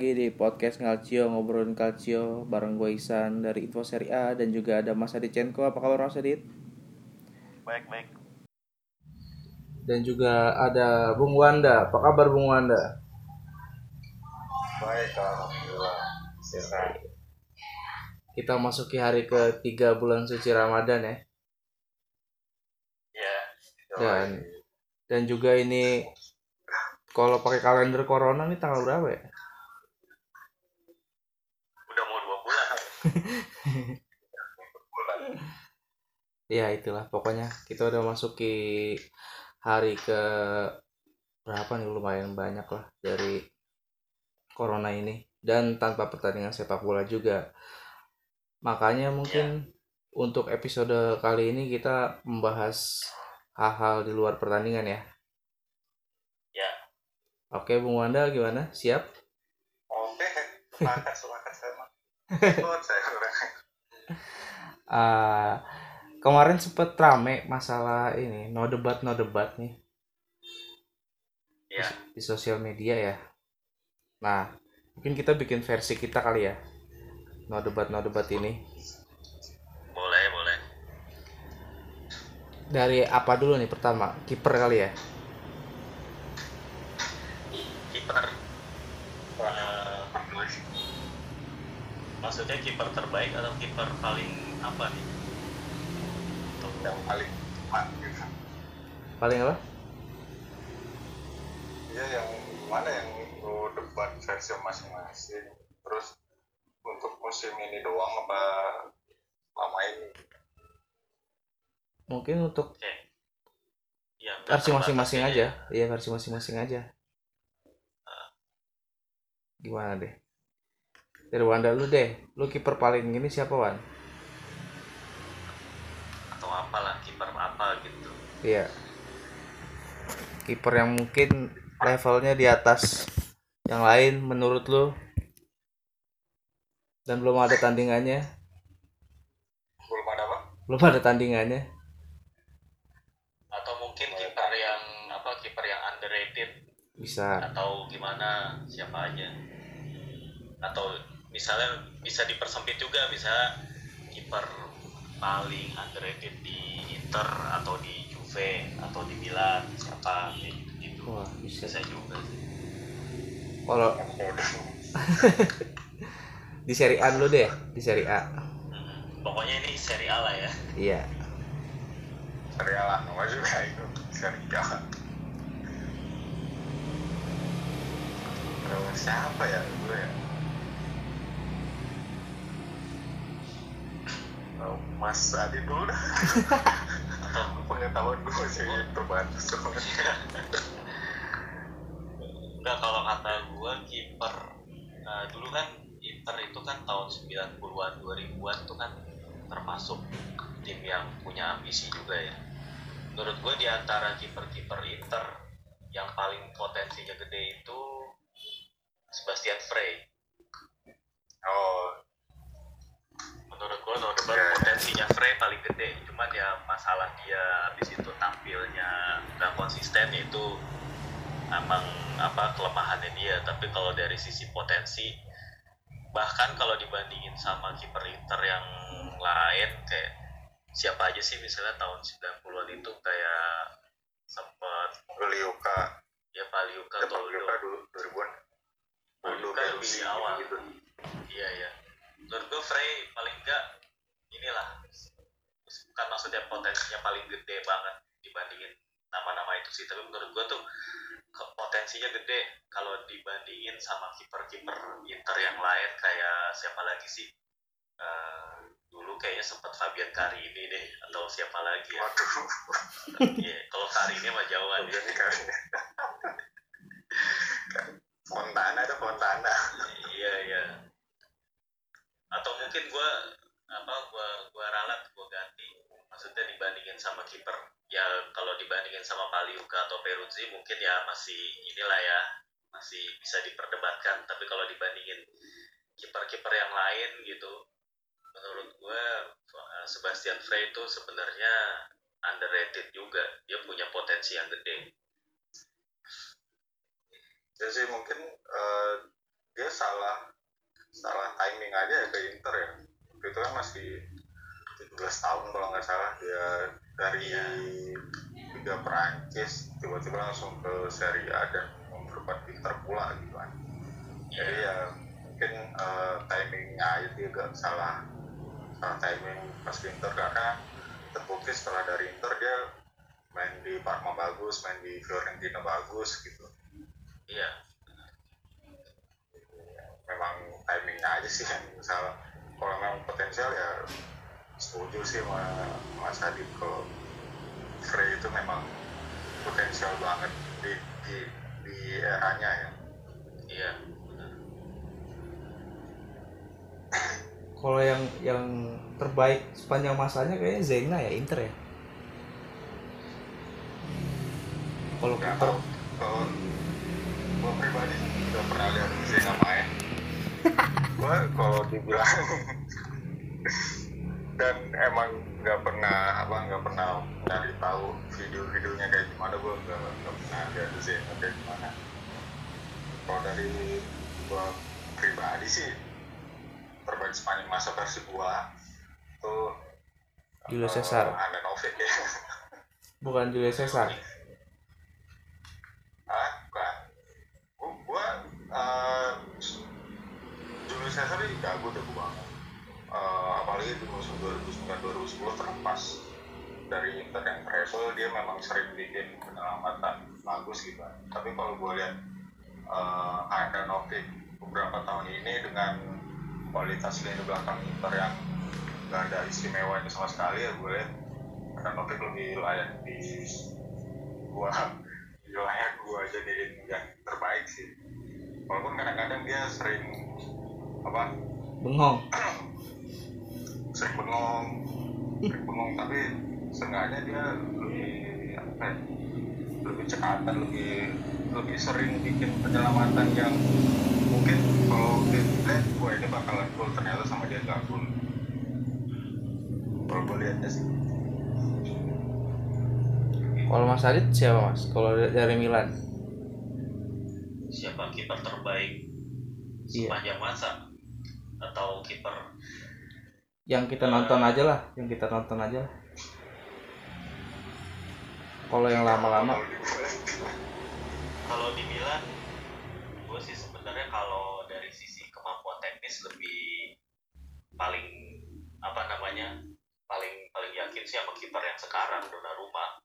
lagi di podcast Ngalcio ngobrolin Calcio bareng gue Isan dari Info Serie A dan juga ada Mas Adit Cenko. Apa kabar Mas Adit? Baik, baik. Dan juga ada Bung Wanda. Apa kabar Bung Wanda? Baik, alhamdulillah. Sehat. Kita masuki hari ketiga bulan suci Ramadan ya. Ya. Dan dan juga ini kalau pakai kalender corona nih tanggal berapa ya? udah mau dua bulan. bulan. Ya itulah pokoknya kita udah masuki hari ke berapa nih lumayan banyak lah dari corona ini dan tanpa pertandingan sepak bola juga. Makanya mungkin untuk episode kali ini kita membahas hal-hal di luar pertandingan ya. Ya. Oke, Bung Wanda gimana? Siap? Oke, sepakat, sepakat Ah, kemarin sempet rame masalah ini, no debat no debat nih Ya, di sosial media ya. Nah, mungkin kita bikin versi kita kali ya. No debat no debat ini. boleh, boleh. Dari apa dulu nih pertama? Kiper kali ya. Kiper. Eh, maksudnya kiper terbaik atau kiper paling apa nih? Yang paling cepat gitu. Paling apa? Iya yang mana yang lu debat versi masing-masing terus untuk musim ini doang apa lama ini Mungkin untuk Oke. Ya, versi masing-masing aja. Iya, versi masing-masing aja. Gimana deh? Dari Wanda lu deh. Lu kiper paling ini siapa, Wan? Atau apalah kiper apa gitu. Iya. Kiper yang mungkin levelnya di atas yang lain menurut lu dan belum ada tandingannya, belum ada apa belum ada tandingannya. Atau mungkin kiper yang apa kiper yang underrated Bisa. atau gimana siapa aja atau misalnya bisa dipersempit juga bisa kiper paling underrated di Inter atau di Juve atau di Milan siapa gitu gitu Wah, bisa. bisa juga sih. Kalau di Serie A dulu deh, di Serie A. Mhm. pokoknya ini seri A lah ya Iya. serial lah nama juga itu serial Terus siapa ya gue ya Mas Adi dulu dah pengetahuan gue sih terbatas. Enggak kalau kata gua kiper eh, dulu kan Inter itu kan tahun 90-an 2000-an tuh kan termasuk tim yang punya ambisi juga ya. Menurut gue di antara kiper-kiper Inter yang paling potensinya gede itu Sebastian Frey. Oh menurut gue no debat Iya. potensinya Frey paling gede. Cuman ya masalah dia habis itu tampilnya nggak konsisten itu emang apa kelemahannya dia. Tapi kalau dari sisi potensi bahkan kalau dibandingin sama kiper Inter yang lain kayak siapa aja sih misalnya tahun 90-an itu kayak sempet Liuka ya Paliuka atau Liuka dulu 2000-an Paliuka lebih awal. gitu. Iya iya. Menurut gue Frey paling enggak inilah bukan maksudnya potensinya paling gede banget dibandingin nama-nama itu sih. Tapi menurut gue tuh potensinya gede kalau dibandingin sama kiper-kiper Inter yang lain. Kayak siapa lagi sih? Eh, dulu kayaknya sempat Fabian Carini deh atau siapa lagi ya? Waduh. Iya, kalau Carini mah jauhan ya. Fontana ada Fontana. Iya atau mungkin gue apa gue gue ralat gue ganti. Maksudnya dibandingin sama kiper. Ya kalau dibandingin sama Paliuka atau Peruzzi mungkin ya masih inilah ya masih bisa diperdebatkan. Tapi kalau dibandingin kiper-kiper yang lain gitu menurut gue eh, Sebastian Frey itu sebenarnya underrated juga. Dia punya potensi yang gede. Ya sih mungkin eh, dia salah salah timing aja ya ke Inter ya Waktu itu kan masih 17 tahun kalau nggak salah dia dari Iya. Liga Perancis tiba-tiba langsung ke Serie A dan memperkuat Inter pula gitu kan jadi Iya. ya mungkin eh, timingnya aja dia agak salah salah timing pas di Inter karena terbukti setelah dari Inter dia main di Parma bagus main di Fiorentina bagus gitu Iya. memang timingnya aja sih yang salah kalau memang potensial ya setuju sih sama Mas Adit kalau Frey itu memang potensial banget di di, di eranya ya Iya. Kalau yang yang terbaik sepanjang masanya kayaknya Zena ya Inter ya. Kalau Nggak tahu kalau gue pribadi udah pernah lihat Zena main gue kalau dibilang dan emang nggak pernah apa nggak pernah cari tahu video-videonya kayak gimana gue nggak nggak pernah lihat Zena kayak gimana kalau dari gue pribadi sih terbaik sepanjang masa versi gue tuh Julius eh, Caesar. Handanovic ya bukan Julius Caesar. ah bukan gua, gua uh, Julius Caesar ini jago jago banget. Eh, apalagi di musim 2009-2010 terlepas dari Inter yang travel dia memang sering bikin penyelamatan bagus gitu. Tapi kalau gue lihat uh, Handanovic beberapa tahun ini dengan kualitas lini belakang Inter yang gak ada istimewanya sama sekali ya gue lihat Handanovic lebih layak di gua layak gua jadiin yang terbaik sih. Walaupun kadang-kadang dia sering apa Bengong. sering bengong sering bengong tapi seenggaknya dia lebih apa ya, lebih cekatan lebih lebih sering bikin penyelamatan yang mungkin kalau dia lihat gua ini bakalan gol ternyata sama dia nggak gol kalau gua lihatnya sih Kalau Mas Adit siapa Mas? Kalau dari- dari Milan. Siapa kiper terbaik Iya. sepanjang masa? Atau kiper? Yang kita nonton aja lah, yang kita nonton aja lah. Kalau yang lama-lama. Kalau di- kalau di Milan gue sih sebenarnya kalau dari sisi kemampuan teknis lebih paling apa namanya paling paling yakin sih sama kiper yang sekarang Donnarumma.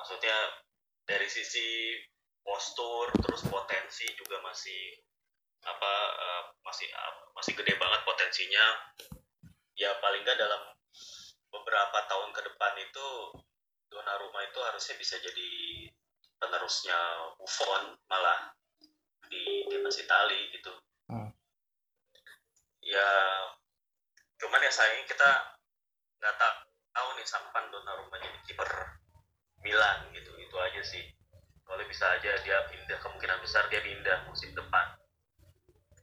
Maksudnya dari sisi postur terus potensi juga masih apa eh, masih eh, masih gede banget potensinya ya paling nggak dalam beberapa tahun ke depan itu Donnarumma itu harusnya bisa jadi penerusnya Buffon malah di timnas Itali gitu. Hmm. Ya cuman ya sayangnya kita nggak ta- tahu nih kapan Donnarumma jadi kiper Milan gitu itu aja sih. Soalnya bisa aja dia pindah kemungkinan besar dia pindah musim depan.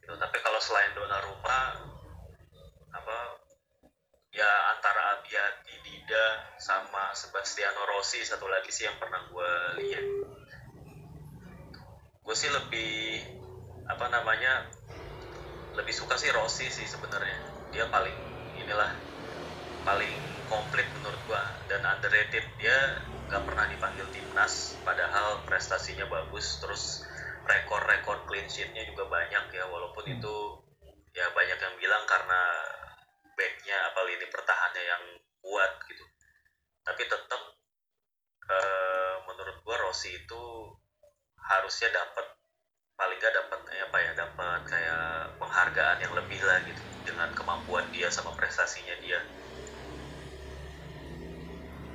Gitu. Tapi kalau selain Donnarumma apa ya antara Abiati Dida sama Sebastiano Rossi satu lagi sih yang pernah gue lihat. Gue sih lebih apa namanya lebih suka sih Rossi sih sebenarnya. Dia paling inilah paling komplit menurut gua dan underrated. Dia nggak pernah dipanggil timnas padahal prestasinya bagus terus rekor-rekor clean sheetnya juga banyak ya walaupun itu ya banyak yang bilang karena backnya apa lini pertahannya yang kuat gitu tapi tetap eh, menurut gua Rossi itu harusnya dapat paling nggak dapat kayak apa ya dapat kayak penghargaan yang lebih lah gitu dengan kemampuan dia sama prestasinya dia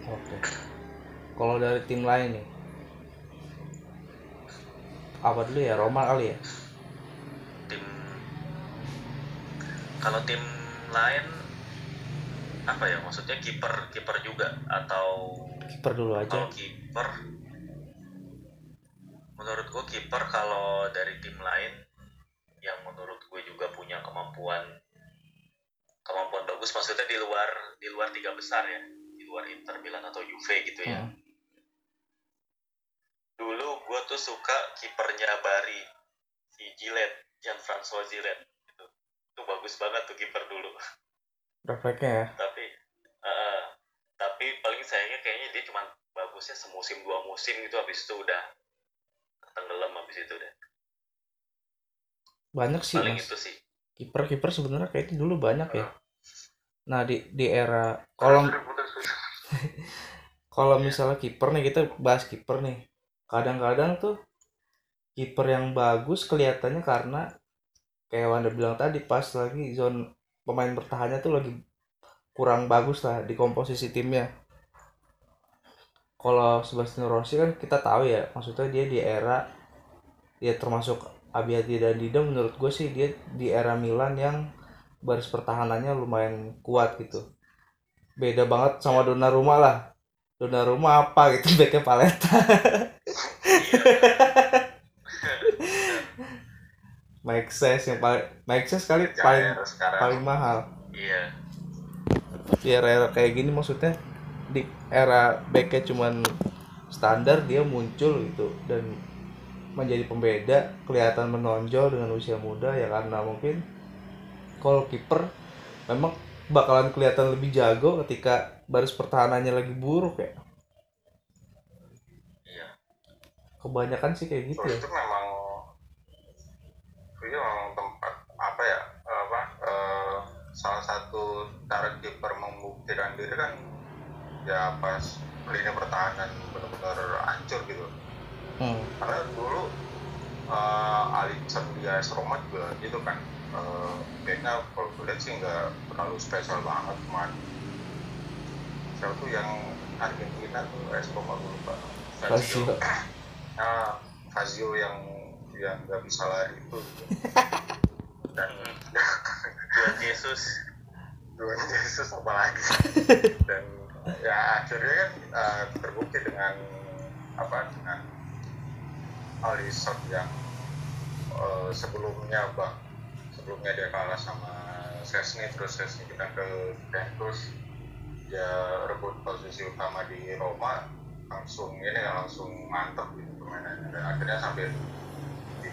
Oke. Kalau dari tim lain nih. Apa dulu ya? Roma kali ya? tim kalau tim lain apa ya maksudnya kiper kiper juga atau Kiper dulu aja. kalau kiper menurut gue kiper kalau dari tim lain yang menurut gue juga punya kemampuan kemampuan bagus maksudnya di luar di luar tiga besar ya di luar Inter Milan atau Juve gitu ya Hmm. Dulu gue tuh suka kipernya Bari si Gillette Jean François Gillette itu itu bagus banget tuh kiper dulu. Refleksnya ya? Tapi eh, tapi paling sayangnya kayaknya dia cuma bagusnya semusim dua musim gitu habis itu udah tenggelam habis itu deh. Banyak sih paling mas. itu sih. Kiper kiper sebenarnya kayaknya dulu banyak ya. Nah di di era kalau kalau misalnya kiper nih kita bahas kiper nih kadang-kadang tuh kiper yang bagus kelihatannya karena kayak Wanda bilang tadi pas lagi zone pemain bertahannya tuh lagi kurang bagus lah di komposisi timnya. Kalau Sebastian Rossi kan kita tahu ya maksudnya dia di era dia termasuk Abiati dan Dida menurut gue sih dia di era Milan yang baris pertahanannya lumayan kuat gitu. Beda banget sama Donnarumma lah. Donnarumma apa gitu backnya paleta Mike Says yang paling Mike Says kali paling sekarang. paling mahal. Iya. Di era-era kayak gini maksudnya di era backnya cuman standar dia muncul gitu. Dan menjadi pembeda kelihatan menonjol dengan usia muda ya karena mungkin kalau kiper memang bakalan kelihatan lebih jago ketika baris pertahanannya lagi buruk ya. Iya. Kebanyakan sih kayak gitu Terus ya. itu memang itu memang tempat apa ya apa eh, salah satu cara kiper membuktikan diri kan ya pas lini pertahanan benar-benar hancur gitu hmm. karena dulu uh, Alisson di AS Roma juga gitu kan uh, backnya kalau gue lihat sih nggak terlalu spesial banget cuman siapa tuh yang Argentina tuh AS Roma gue lupa Lazio. nah Fazio yang yang nggak bisa lari itu. Dan Juan Jesus Tuhan Yesus apa lagi dan ya akhirnya kan uh, terbukti dengan apa dengan Alisson yang uh, sebelumnya bang. Sebelumnya dia kalah sama Sesni terus Sesni kita ke Juventus. Dia rebut posisi utama di Roma langsung ini langsung mantep gitu permainannya. Dan akhirnya sampai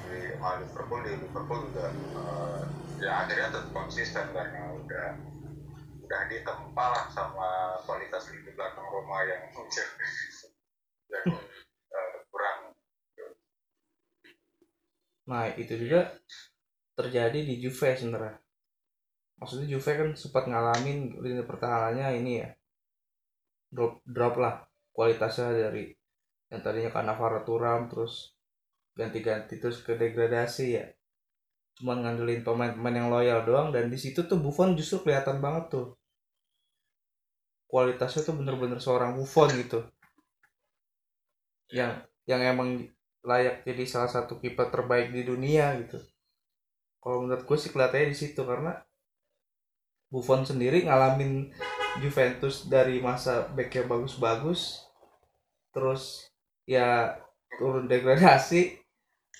di sama Liverpool di Liverpool juga uh, ya akhirnya tetap konsisten karena udah udah ditempa lah sama kualitas lini belakang Roma yang yang uh, kurang. Nah itu juga terjadi di Juve sebenarnya. Maksudnya Juve kan sempat ngalamin lini pertahanannya ini ya. Drop drop lah kualitasnya dari yang tadinya Cannavaro Turam terus ganti-ganti terus ke degradasi ya. Cuman ngandelin pemain-pemain yang loyal doang dan di situ tuh Buffon justru kelihatan banget tuh. Kualitasnya tuh bener-bener seorang Buffon gitu. Yang yang emang layak jadi salah satu kiper terbaik di dunia gitu. Kalau menurut gue sih kelihatannya di situ karena Buffon sendiri ngalamin Juventus dari masa backnya bagus-bagus terus ya turun degradasi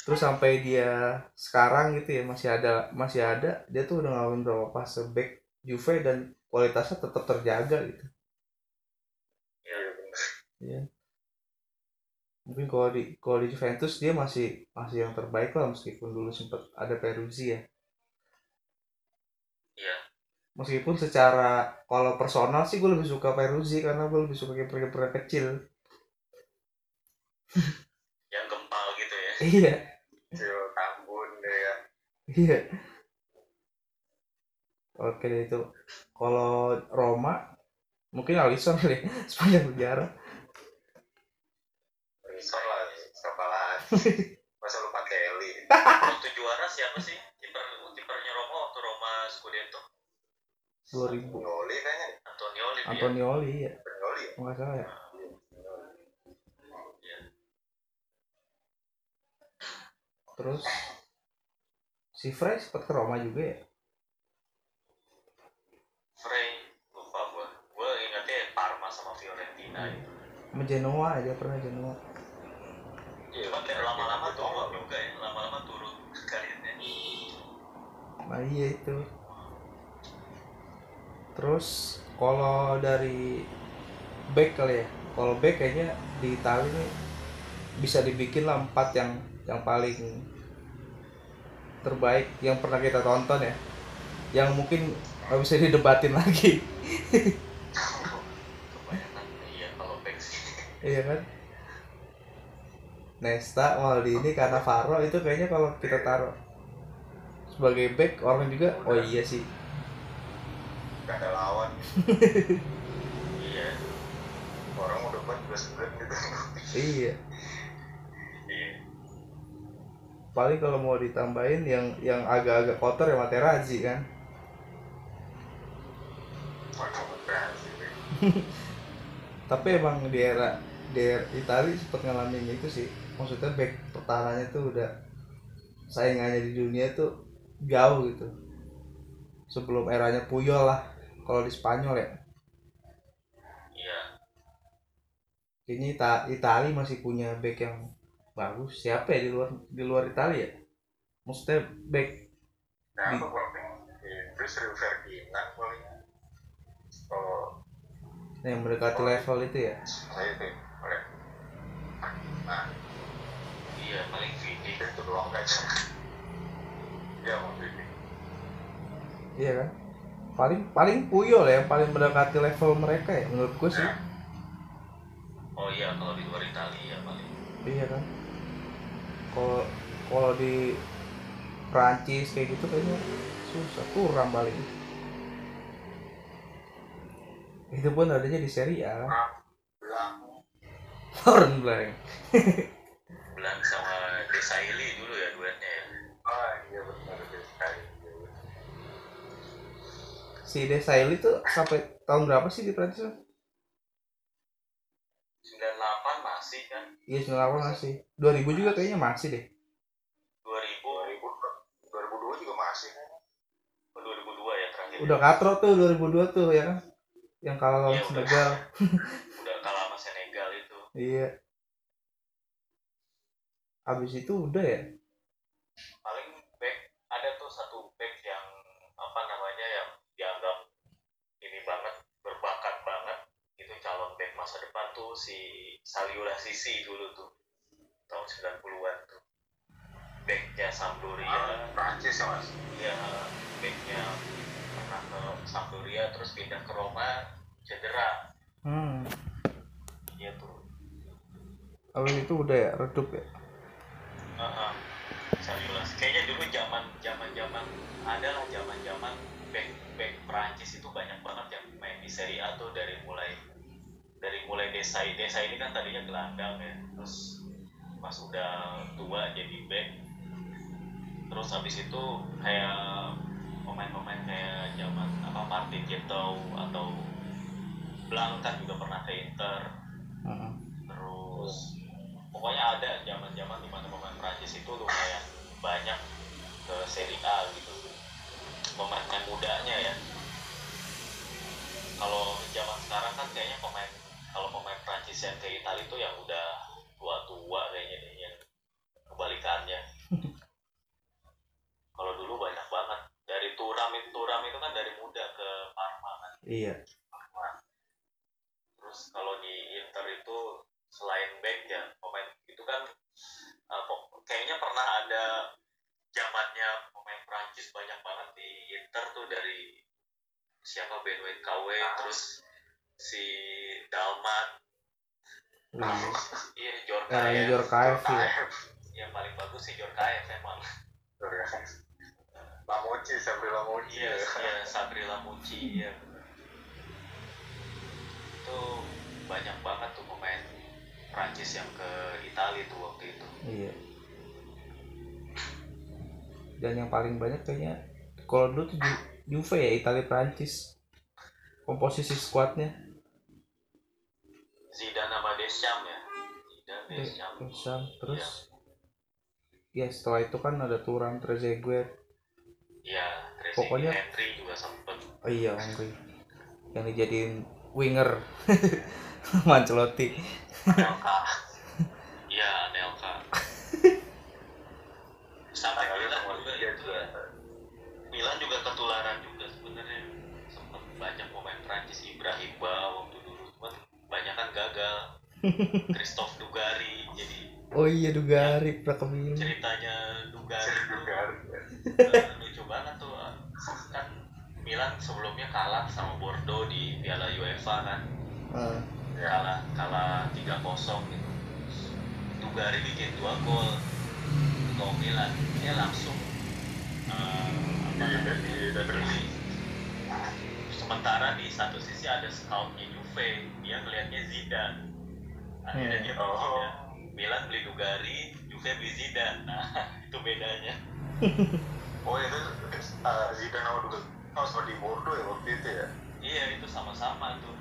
terus sampai dia sekarang gitu ya masih ada masih ada dia tuh udah ngalamin berapa fase back Juve dan kualitasnya tetap terjaga gitu. Ya ya mungkin kalau di kalau di Juventus dia masih masih yang terbaik lah meskipun dulu sempat ada Peruzzi ya. Iya. Meskipun secara kalau personal sih gue lebih suka Peruzzi karena gue lebih suka kiper-kiper kecil. Yang gempal gitu ya. Iya Tambun deh ya. Iya. Oke deh itu. Kalau Roma mungkin Alisson kali ya, sepanjang sejarah Alisson lah siapa lagi? Masa lupa Kelly waktu juara siapa sih? Kiper kipernya Roma waktu Roma Scudetto. 2000 Noli kayaknya. Antonioli. Antonioli ya Noli ya nggak salah ya terus si Frey sempat ke Roma juga ya? Frey lupa gua. Gua ingatnya Parma sama Fiorentina. Itu sama Genoa aja pernah Genoa. Cuma kayak lama-lama turun juga ya. lama-lama turun karirnya nah iya itu. Terus kalau dari back kali ya? Kalau back kayaknya di Itali nih bisa dibikin lah empat yang yang paling terbaik yang pernah kita tonton ya. Yang mungkin nggak bisa didebatin lagi. Iya kan? Nesta Maldini Cannavaro itu kayaknya kalau kita taruh sebagai back orang juga oh iya sih. Gak ada lawan. Iya. Orang udah buat juga gitu iya paling kalau mau ditambahin yang yang agak-agak kotor ya Materazzi kan? Tapi emang di era di era Itali sempat ngalamin itu sih. Maksudnya back pertahanannya tuh udah saingannya di dunia tuh jauh gitu. Sebelum eranya Puyol lah kalau di Spanyol ya. Iya. Kayaknya Ita Itali masih punya back yang bagus. Siapa ya di luar di luar Italia? Ya maksudnya back nah Di- apa paling Inggris Rio Ferdinand paling. Kalau yang mendekati level itu ya? Saya itu. Oleh. Nah. Iya paling Vidi itu doang guys ya mau ini iya kan? Paling paling Puyol ya yang paling mendekati level mereka ya menurut gue sih. Oh iya kalau di luar Italia ya paling. Iya kan kalau kalau di Prancis kayak gitu kayaknya susah. Kurang paling. Itu pun adanya di Serie A. Foreign blank. Belang sama Desailly dulu ya duetnya ya? Ah iya benar deh sekali si Desailly tuh sampai tahun berapa sih di Prancis iya 98 masih. 2000 juga kayaknya masih deh. 2000 2000 2002 juga masih. Kan oh, 2002 ya terakhir. Udah katro tuh 2002 tuh ya kan? Yang kalah lawan udah. Senegal. udah kalah sama Senegal itu. Iya. Habis itu udah ya? Paling back ada tuh satu back yang apa namanya yang dianggap ini banget berbakat banget itu calon back masa depan tuh si Saliola Sisi dulu tuh tahun 90-an tuh. Backnya Sampdoria. Prancis ya mas? Dia backnya pernah ke Sampdoria terus pindah ke Roma cedera. Hmm. Dia tuh. Habis itu udah ya redup ya? Heeh. Saliola kayaknya dulu zaman zaman zaman ada lah zaman zaman back back Prancis itu banyak banget yang main di Serie A tuh dari mulai dari mulai desa desa ini kan tadinya gelandang ya. Terus pas udah tua jadi back. Terus habis itu kayak pemain-pemain kayak zaman apa Martin Jetau atau Blanc kan juga pernah ke Inter. Terus pokoknya ada zaman-zaman di mana pemain Prancis itu lumayan banyak ke Serie A gitu. Pemain mudanya ya. Kalau zaman sekarang kan kayaknya pemain kalau pemain Prancis yang ke Italia itu yang udah tua-tua kayaknya deh yang kebalikannya. Kalau dulu banyak banget. Dari Turam itu Turam itu kan dari muda ke Parma kan. Iya. Terus kalau di Inter itu selain back ya pemain itu kan uh, kayaknya pernah ada zamannya pemain Prancis banyak banget di Inter tuh dari siapa? Benoit KW terus si Dalman. Iya. Iya Jorkaeff Eranya Jorkaeff ya yang paling bagus sih Jorkaeff emang. Lamoci Sabri Lamoci iya iya Sabri Lamucci iya. Itu banyak banget tuh pemain Prancis yang ke Italia tuh waktu itu. Iya. Dan yang paling banyak kayaknya kalau dulu tuh Ju- Juve ya Italia Prancis. Komposisi skuadnya Zidane sama Deschamps ya? Zidane Deschamps. Deschamps terus? Ya setelah itu kan ada Turan Trezeguet. Iya Trezeguet Pokoknya- Henry juga sempet. Oh iya Henry. Yang dijadiin winger. Mancelotti Anelka gagal Christophe Dugari jadi oh iya Dugari pernah ke Milan ceritanya Dugari itu Juga Eh, lucu banget tuh kan Milan sebelumnya kalah sama Bordeaux di Piala UEFA kan? Eh, kalah kalah 3-0 gitu. Dugari bikin dua gol untuk Milan. Dia langsung eh, apa namanya, berdiri sementara di satu sisi ada scoutnya Juve. Dia ngelihatnya Zidane akhirnya Hmm. dia beli Oh. Milan beli Dugari Juve beli Zidane. Nah itu bedanya. Oh itu uh, Zidane sama juga oh seperti Bordeaux ya waktu itu ya? Iya itu sama-sama tuh.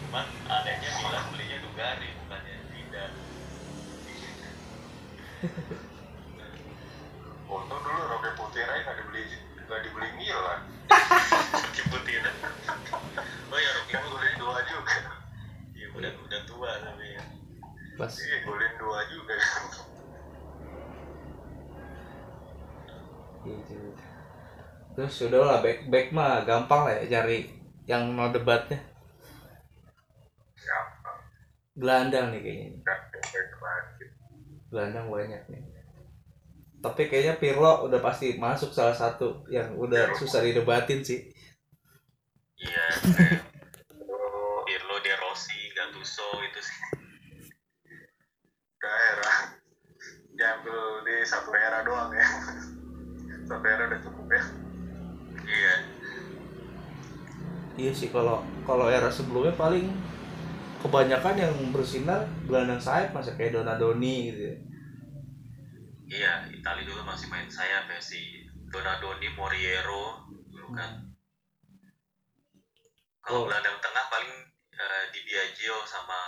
Cuman adanya Milan belinya Dugari bukannya Zidane. Untung dulu Roque Putirai nggak dibeli nggak dibeli Milan. Putih oh ya Rocky kan golin dua juga Iya udah udah tua tapi ya. Pas. Iya golin dua juga. Gitu terus udah lah back back mah gampang lah ya cari yang mau debatnya. Siapa gelandang nih kayaknya gelandang banyak nih. Tapi kayaknya Pirlo udah pasti masuk salah satu yang udah susah didebatin sih. Iya, Oh, Pirlo, De Rossi, Gattuso itu sih. Daerah diambil di satu era doang ya satu era udah cukup ya Iya, iya sih kalau kalau era sebelumnya paling kebanyakan yang bersinar gelandang sayap masa kayak Donadoni gitu ya. iya. Itali dulu masih main sayap ya si Donadoni, Moriero dulu kan. Kalau Oh. gelandang tengah paling eh, Di Biagio sama?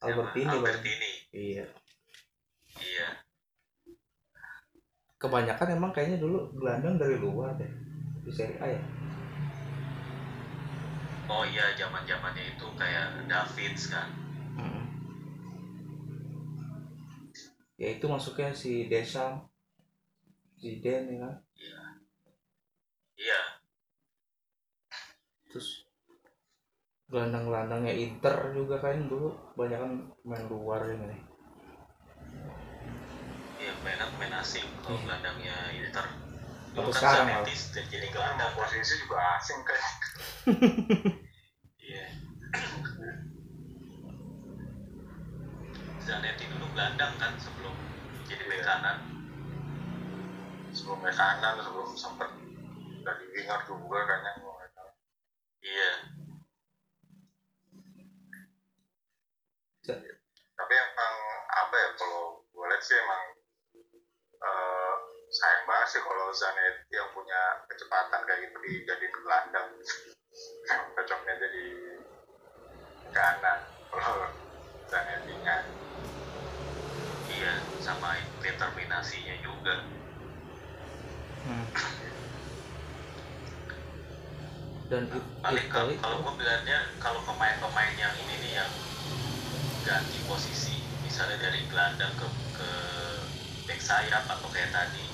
Albertini, Bang. Albertini. iya Iya, kebanyakan emang kayaknya dulu gelandang dari luar deh di Serie A ya. Oh iya zaman zamannya itu kayak Davids kan. Mm. ya itu masuknya si Deschamps Zidane ya kan? Iya, terus gelandang-gelandangnya Inter juga kan dulu banyak kan main luar ini iya mainan main asing kalau Iya. gelandangnya Inter. Tapi Dulu kan sekarang Zanetti jadi gelandang posisi juga asing kan Iya. Zanetti dulu gelandang kan sebelum jadi bek Iya. kanan. sebelum ke kanan sebelum sempet dari winger juga kayaknya. Iya. Tapi emang apa ya kalau gue lihat sih emang sih kalau Zanetti yang punya kecepatan kayak gitu dijadiin gelandang cocoknya jadi kanan kalau Zanetti-nya Iya, sama determinasinya juga. Hmm. dan it, Paling kalau, Italia kalau gue bilangnya kalau pemain-pemain yang ini nih yang ganti posisi, misalnya dari gelandang ke ke back sayap atau kayak tadi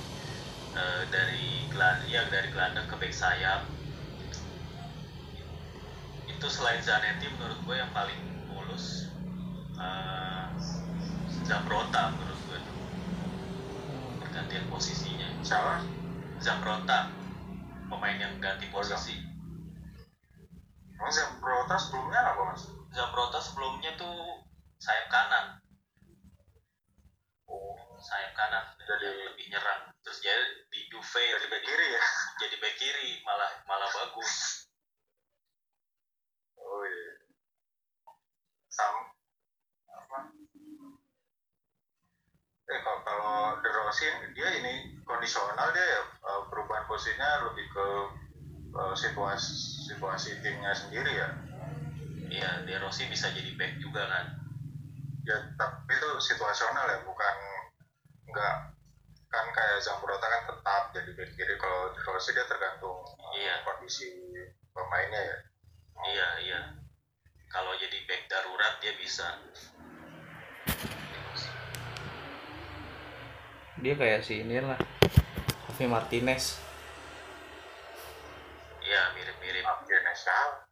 eh, dari gelandang, ya dari gelandang ke back sayap itu selain Zanetti menurut gue yang paling mulus eh, Zambrota menurut gue pergantian posisinya. Siapa? Zambrota pemain yang ganti posisi. Emang Zambrota sebelumnya apa mas? Zambrota sebelumnya tuh sayap kanan. Oh. Sayap kanan. Jadi- lebih nyerang terus dia di Juve jadi bek kiri ya? jadi back kiri malah malah bagus. Oh iya. Sam apa? Eh kalau kalau De Rossi dia ini kondisional dia ya eh, perubahan posisinya lebih ke eh, situasi situasi timnya sendiri ya? Iya De Rossi bisa jadi back juga kan? Ya tapi itu situasional ya bukan nggak kan kayak Zambrota kan tetap jadi back kiri. Kalau Rossi dia tergantung eh, Iya. kondisi pemainnya ya. Iya iya. Kalau jadi back darurat dia bisa. Dia kayak si ini lah Javi Martinez. Iya mirip-mirip. Martinez siapa?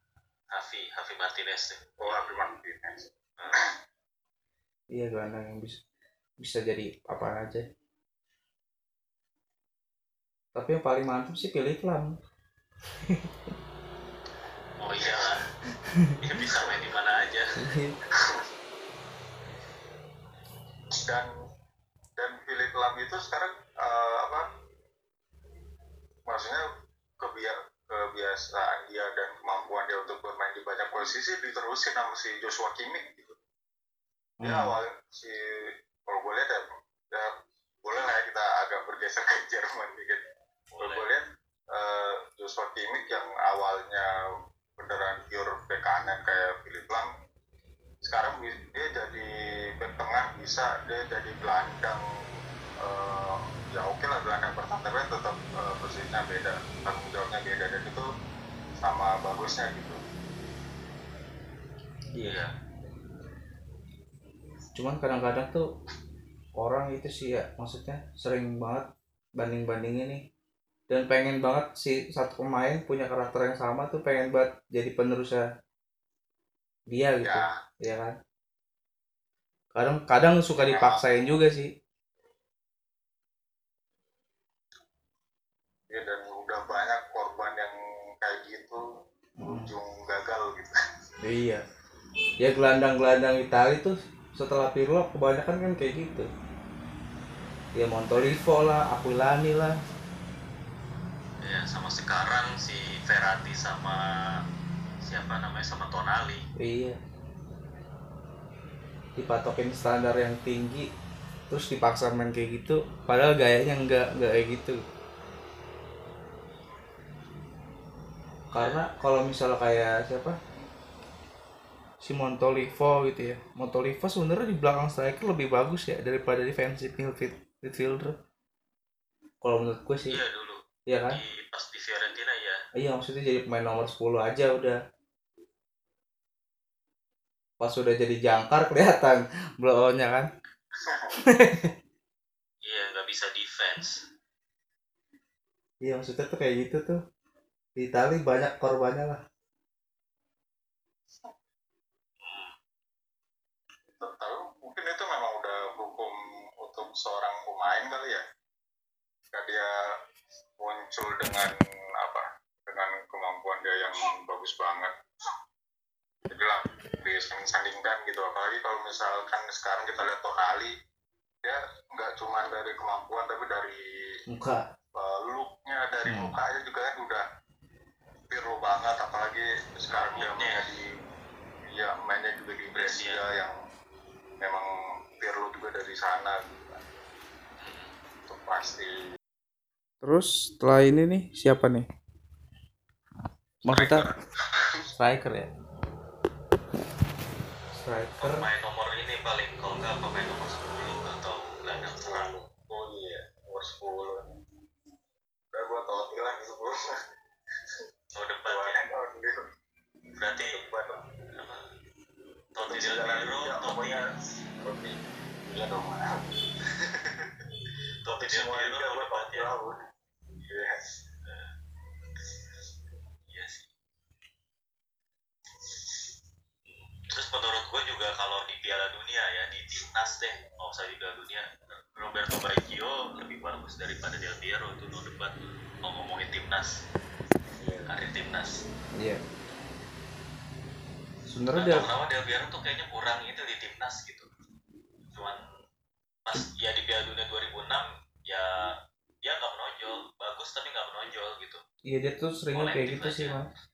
Hafi Hafi Martinez tuh oh Javi Martinez. Ah, iya gelandang yang bisa bisa jadi apa aja tapi yang paling mantap sih pilih Lam oh iya. Dia bisa main di mana aja. Dan dan Philip Lam itu sekarang eh, apa? Maksudnya kebia kebiasaan dia dan kemampuan dia untuk bermain di banyak posisi diterusin sama si Joshua Kimmich gitu. Dia Hmm. awal si kalau gue lihat ya, ya boleh lah ya kita agak bergeser ke Jerman dikit gue lihat eh, Joshua Kimmich yang awalnya beneran pure back kanan kayak Philip Lam sekarang dia jadi back tengah bisa dia jadi gelandang eh, ya oke lah gelandang pertahanan tapi kan tetap eh, posisinya beda tanggung jawabnya beda dan itu sama bagusnya gitu. Iya. Iya. Cuman kadang-kadang tuh orang itu sih ya maksudnya sering banget banding-bandingin nih dan pengen banget si satu pemain punya karakter yang sama tuh pengen banget jadi penerusnya dia gitu. Ya. Ya kan? Kadang kadang suka dipaksain juga sih. Ya dan udah banyak korban yang kayak gitu Hmm. ujung gagal gitu. Iya. Ya gelandang-gelandang Itali tuh setelah Pirlo kebanyakan kan kayak gitu. Ya Montolivo lah Aquilani lah ya sama sekarang si Verratti sama siapa namanya sama Tonali Iya. Dipatokin standar yang tinggi, terus dipaksa main kayak gitu, padahal gayanya enggak enggak kayak gitu. Karena kalau misalnya kayak siapa? Si Montolivo gitu ya. Montolivo sebenarnya di belakang striker lebih bagus ya daripada defensive midfield- midfielder. Kalau menurut gue sih, iya dulu iya kan? di pas di Fiorentina ya Iya maksudnya jadi pemain nomor 10 aja udah. Pas udah jadi jangkar kelihatan blow-nya kan. iya nggak bisa defense Iya maksudnya tuh kayak gitu tuh. Di Itali banyak korbannya lah. tapi mungkin itu memang udah hukum untuk seorang pemain kali ya ketika dia muncul dengan apa dengan kemampuan dia yang bagus banget jadi lah disandingkan gitu apalagi kalau misalkan sekarang kita lihat Tonali dia nggak cuma dari kemampuan tapi dari Muka. uh, looknya dari Hmm. mukanya juga kan udah Pirlo banget apalagi sekarang dia mainnya di ya mainnya juga di Brescia yang memang Pirlo juga dari sana gitu kan. itu pasti Terus setelah ini nih siapa nih? Maksudnya striker ya? Striker. pemain nomor ini paling kalau nggak pemain nomor 10 atau gelandang serang oh iya nomor 10 udah gua toti lah gitu bro oh depan ya? Berarti apa? Totti Del Piero Totti Totti iya dong Totti Del semua Piero depan ya terus menurut gue juga kalau di Piala Dunia ya di timnas deh nggak usah di Piala Dunia Roberto Baggio lebih bagus daripada Del Piero itu no debat mau ngomongin timnas karir timnas. Iya. Sebenarnya kenapa Del Piero tuh kayaknya kurang itu di timnas gitu cuman pas ya di Piala Dunia 2006 ya dia nggak menonjol bagus tapi nggak menonjol gitu. Iya dia tuh seringnya kayak gitu sih, Kolektif Mas.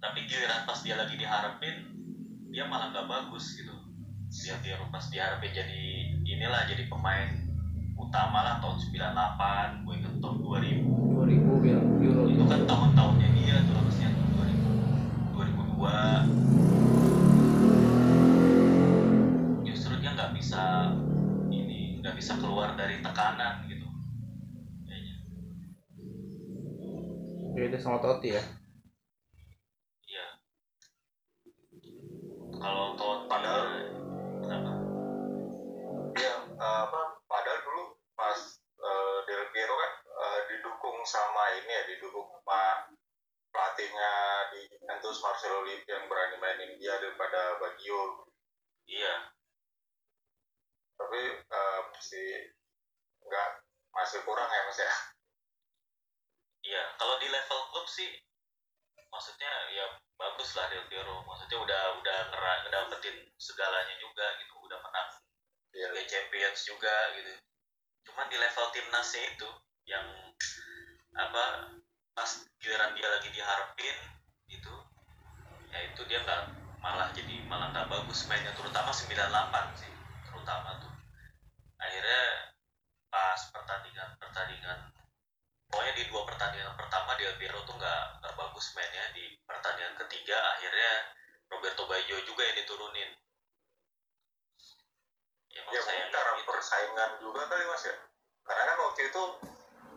tapi giliran pas dia lagi diharapin dia malah nggak bagus gitu. Dia dia pas diharapin jadi inilah jadi pemain utama lah tahun 98 gue inget tahun 2000 2000 ya Euro. Itu kan tahun-tahunnya dia tuh harusnya 2000 2002 justru dia nggak bisa ini nggak bisa keluar dari tekanan beda sama Totti ya. iya kalau Totti Padahal- kenapa Iya, eh, apa? Padahal dulu pas eh, Del Piero kan eh, didukung sama ini ya, didukung sama pelatihnya di Juventus Marcelo Lippi yang berani mainin dia daripada Baggio. iya Tapi eh, pasti nggak masih kurang ya mas ya. Iya, kalau di level klub sih maksudnya ya bagus lah Del Piero. Maksudnya udah udah ngera, ngedapetin segalanya juga gitu, udah menang Iya. Liga Champions juga gitu. Cuman di level timnasnya itu yang apa pas giliran dia lagi diharapin itu ya itu dia nggak malah jadi malah nggak bagus mainnya terutama 98 sih terutama tuh akhirnya pas pertandingan pertandingan pokoknya di dua pertandingan pertama Del Piero tuh nggak bagus mainnya. Di pertandingan ketiga akhirnya Roberto Baggio juga yang diturunin. Ya, ya mungkin karena persaingan juga kali mas ya. Karena kan waktu itu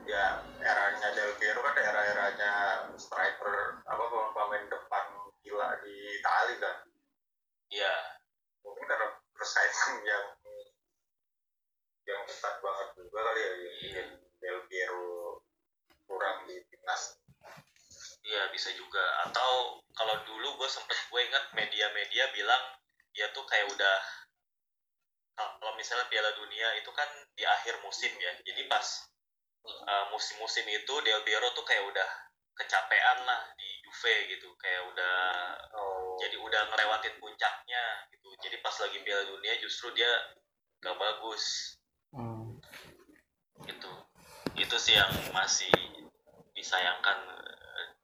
ya eranya Del Piero kan era-eranya striker apa pemain depan gila di Itali kan iya mungkin karena persaingan yang yang ketat banget juga kali ya yang bikin Del Piero kurang di timnas Iya bisa juga. Atau kalau dulu gue sempet gue ingat media-media bilang dia tuh kayak udah kalau misalnya Piala Dunia itu kan di akhir musim ya. Jadi pas uh, musim-musim itu Del Piero tuh kayak udah kecapean lah di Juve gitu. Kayak udah oh jadi udah ngelewatin puncaknya gitu. Jadi pas lagi Piala Dunia justru dia gak bagus Hmm. gitu. Itu sih yang masih disayangkan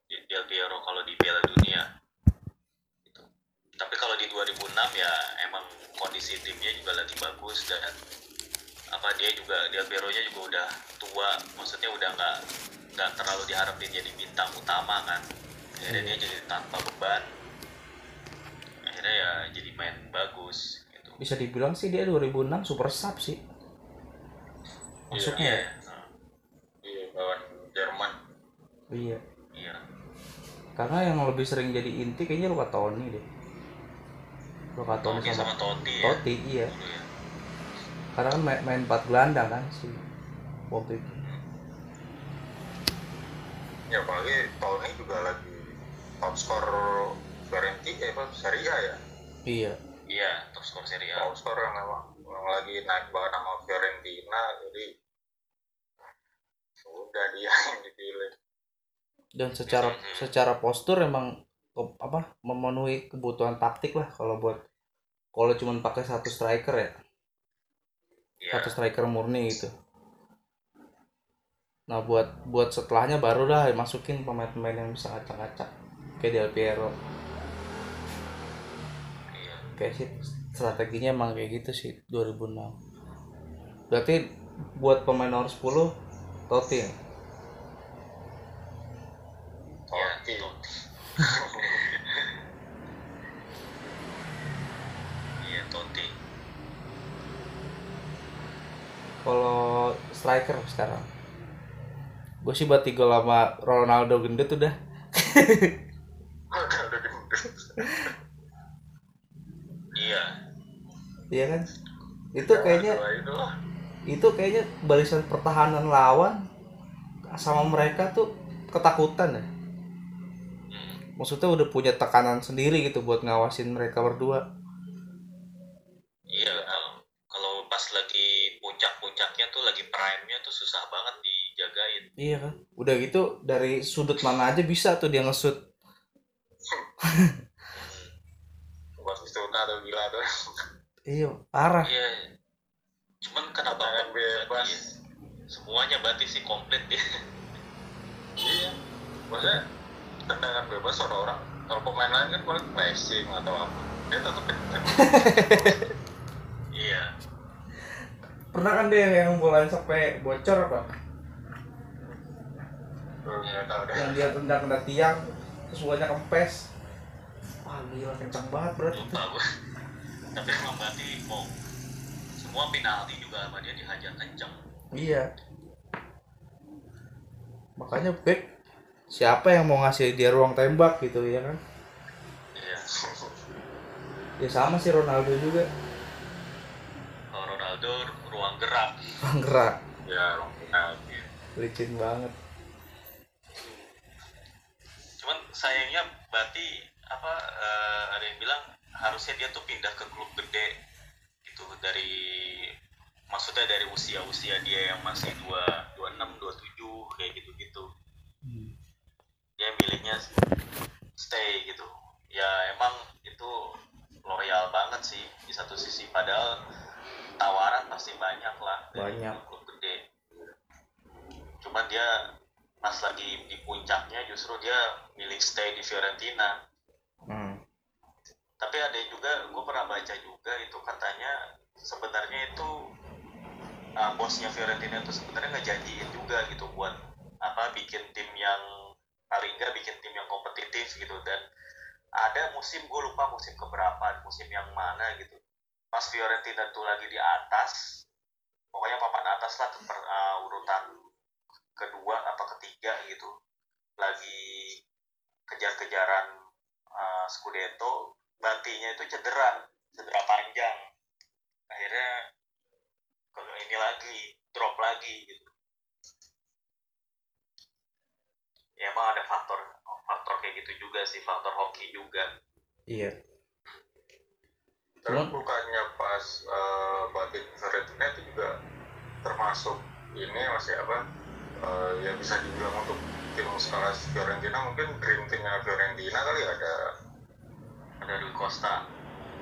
eh, Del Piero kalau di Piala Dunia. Tapi kalau di 2006 ya emang kondisi timnya juga lagi bagus dan apa dia juga Del Piero nya juga udah tua, maksudnya udah nggak nggak terlalu diharapin jadi bintang utama kan. Akhirnya dia jadi tanpa beban. Akhirnya ya jadi main bagus gitu. Bisa dibilang sih dia 2006 super sub sih. Masuknya Iya, ya? nah, iya lawan Jerman Iya. iya. Karena yang lebih sering jadi inti kayaknya Luka Toni deh. Luka Toni Totti sama sama Totti ya. Totti iya. dulu ya. Karena kan main, main empat gelandang kan si waktu itu. ya apalagi Tony juga lagi top skor Fiorentina eh apa Serie A ya Iya. Iya, top skor Serie A. top skor yang memang yang lagi naik banget sama Fiorentina jadi udah dia yang dipilih Dan secara Mhm. secara postur emang apa memenuhi kebutuhan taktik lah kalau buat kalau cuma pakai satu striker ya Iya. satu striker murni gitu. Nah buat buat setelahnya baru dah masukin pemain-pemain yang bisa ngacak-ngacak kayak Del Piero. Iya. Kayak sih strateginya emang kayak gitu sih 2006. Berarti buat pemain nomor 10 Totti ya? Iya, Totti Totti. Iya, Totti. Kalau striker sekarang. Gue sih buat tiga lama Ronaldo gendut udah. Udah gendut. Iya. Iya kan? Itu kayaknya Dua itu itu kayaknya barisan pertahanan lawan sama mereka tuh ketakutan ya. Hmm. maksudnya udah punya tekanan sendiri gitu buat ngawasin mereka berdua Iya, kalau kalau pas lagi puncak-puncaknya tuh lagi prime-nya tuh susah banget dijagain. iya kan udah gitu dari sudut mana aja bisa tuh dia ngesut buat itu tuh gila tuh iya parah Iya. Cuman kenapa nggak- bebas. iya. Semuanya berarti sih komplit dia. iya maksudnya tendangan bebas orang-orang kalau pemain lain kan paling pressing atau apa dia tetap Iya. Pernah kan dia yang bola sampai bocor apa? Tahu deh. Yang dia tendang kena tiang terus bolanya kempes. Wah gila kencang banget gue. Tapi emang berarti mau. Semua penalti juga sama dia dihajar kenceng. iya. Makanya back siapa yang mau ngasih dia ruang tembak gitu ya kan? Iya. ya sama sih Ronaldo juga Ronaldo ruang gerak. ruang gerak ya orang penalti licin banget Cuman sayangnya berarti apa eh, ada yang bilang harusnya dia tuh pindah ke klub gede gitu dari maksudnya dari usia-usia dia yang masih 2 26 27 kayak gitu-gitu. Hmm. akhirnya stay gitu ya emang itu loyal banget sih di satu sisi padahal tawaran pasti banyak lah. Banyak. klub gede. Cuman dia pas lagi di puncaknya justru dia milih stay di Fiorentina. Hmm. tapi ada juga gue pernah baca juga itu katanya sebenarnya itu uh, bosnya Fiorentina itu sebenarnya ngejanjiin juga gitu buat apa bikin tim yang paling nggak bikin tim yang kompetitif gitu. Dan ada musim gue lupa musim keberapa musim yang mana gitu pas Fiorentina tuh lagi di atas pokoknya papan atas lah per- uh, urutan kedua apa ketiga gitu. Lagi kejar-kejaran uh, Scudetto Bantinya itu cedera cedera panjang. Akhirnya ke ini lagi drop lagi gitu. Ya emang ada faktor faktor kayak gitu juga sih faktor hoki juga. Iya Terus bukannya pas uh, batik Fiorentina itu juga termasuk ini masih apa eh, ya bisa dibilang untuk tim skala Fiorentina mungkin dream timnya Fiorentina kali ada ada Rui Costa.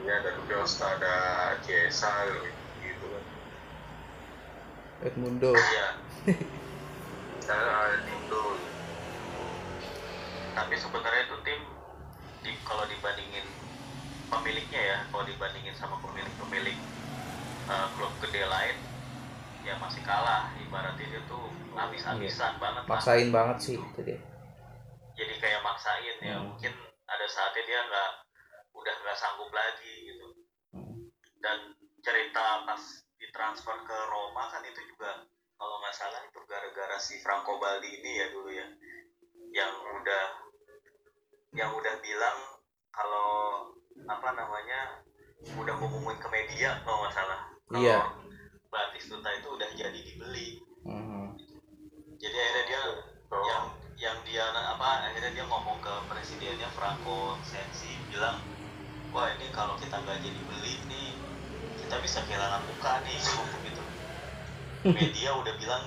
Ya ada Costa ada Chiesa gitu kan. Edmundo. Iya. Ada Nindo tapi sebenarnya itu tim di, kalau dibandingin pemiliknya ya kalau dibandingin sama pemilik-pemilik uh, klub gede lain ya masih kalah. Ibaratnya dia tuh habis-habisan banget lah. Maksain banget sih itu dia jadi kayak maksain ya Hmm. mungkin ada saatnya dia nggak udah nggak sanggup lagi gitu. Hmm. dan cerita pas ditransfer ke Roma kan itu juga kalau nggak salah itu gara-gara si Franco Baldini ya dulu ya. Yang udah yang udah bilang kalau apa namanya udah ngumumin ke media kalau nggak salah. Kalau Iya. Batistuta itu udah jadi dibeli. Hmm. jadi akhirnya dia Oh, yang yang dia apa akhirnya dia ngomong ke presidennya Franco Sensi bilang wah ini kalau kita nggak jadi beli nih kita bisa kehilangan muka nih ngomong gitu. Media udah bilang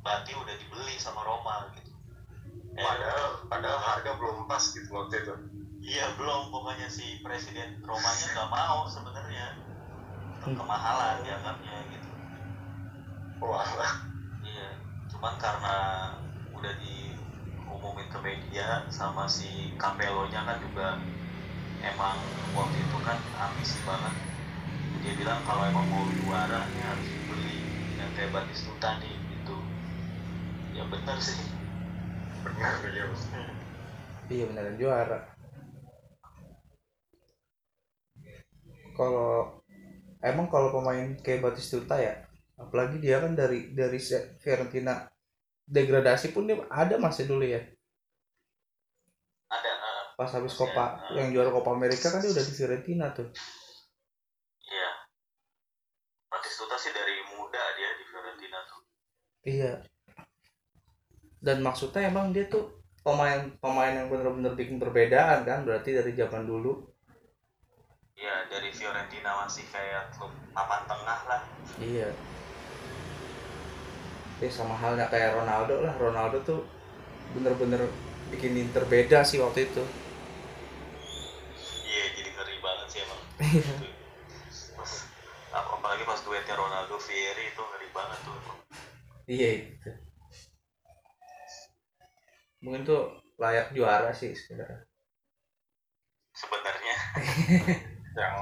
Bati udah dibeli sama Roma gitu. Padahal padahal harga belum pas gitu waktu itu iya belum. Pokoknya si presiden Romanya nggak mau sebenarnya. Kemahalan dianggapnya gitu. Wah Iya, cuman karena udah diumumin ke media sama si Capello-nya kan juga emang waktu itu kan ambisi banget. Dia bilang kalau emang mau juara ini harus dibeli yang kayak Batistuta nih gitu. Ya bener sih. benar ya iya beneran juara kalau emang kalau pemain kayak Batistuta ya apalagi dia kan dari dari Fiorentina degradasi pun dia ada masih dulu ya. Ada, eh, pas habis Copa yang juara Copa Amerika kan dia udah di Fiorentina tuh. Iya. Batistuta sih dari muda dia di Fiorentina tuh. iya. Dan maksudnya emang dia tuh pemain pemain yang bener-bener bikin perbedaan kan berarti dari zaman dulu Iya, dari Fiorentina masih kayak klub papan tengah lah. Iya. Ya sama halnya kayak Ronaldo lah. Ronaldo tuh bener-bener bikin Inter beda sih waktu itu. Iya, jadi ngeri banget sih emang. Iya. Pas, ap- apalagi pas duetnya Ronaldo Vieri itu ngeri banget tuh emang. Iya itu. Mungkin tuh layak juara sih sebenarnya. sebenarnya yang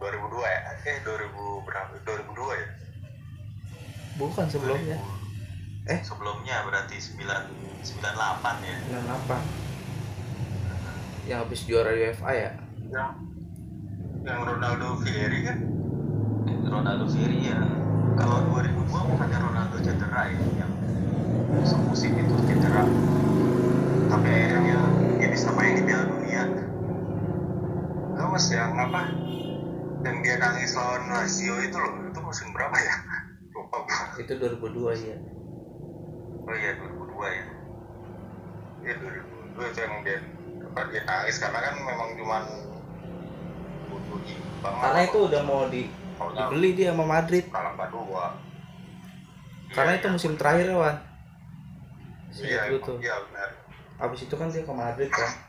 2002 ya? Eh 2000 berapa? 2002 ya? Bukan sebelumnya. Eh? sebelumnya berarti 9 98 ya? 98. Yang habis juara UEFA ya. yang yang Ronaldo Vieri kan? Ronaldo Vieri ya. Kalau 2002 bukannya Ronaldo cedera ya yang semusim itu cedera. Tapi akhirnya dia, dia bisa main di Piala Dunia mas yang apa yang dia nangis lawan Lazio itu loh itu musim berapa ya? Lupa Itu 2002 ya. oh iya 2002 ya. Ya 2002 itu yang dia apa dia nangis karena kan memang cuman butuh imbang Karena itu udah mau di dibeli dia sama Madrid. kalah dua. Karena Iya, itu iya. musim terakhir ya, Wan. iya iya benar. Abis itu kan dia ke Madrid kan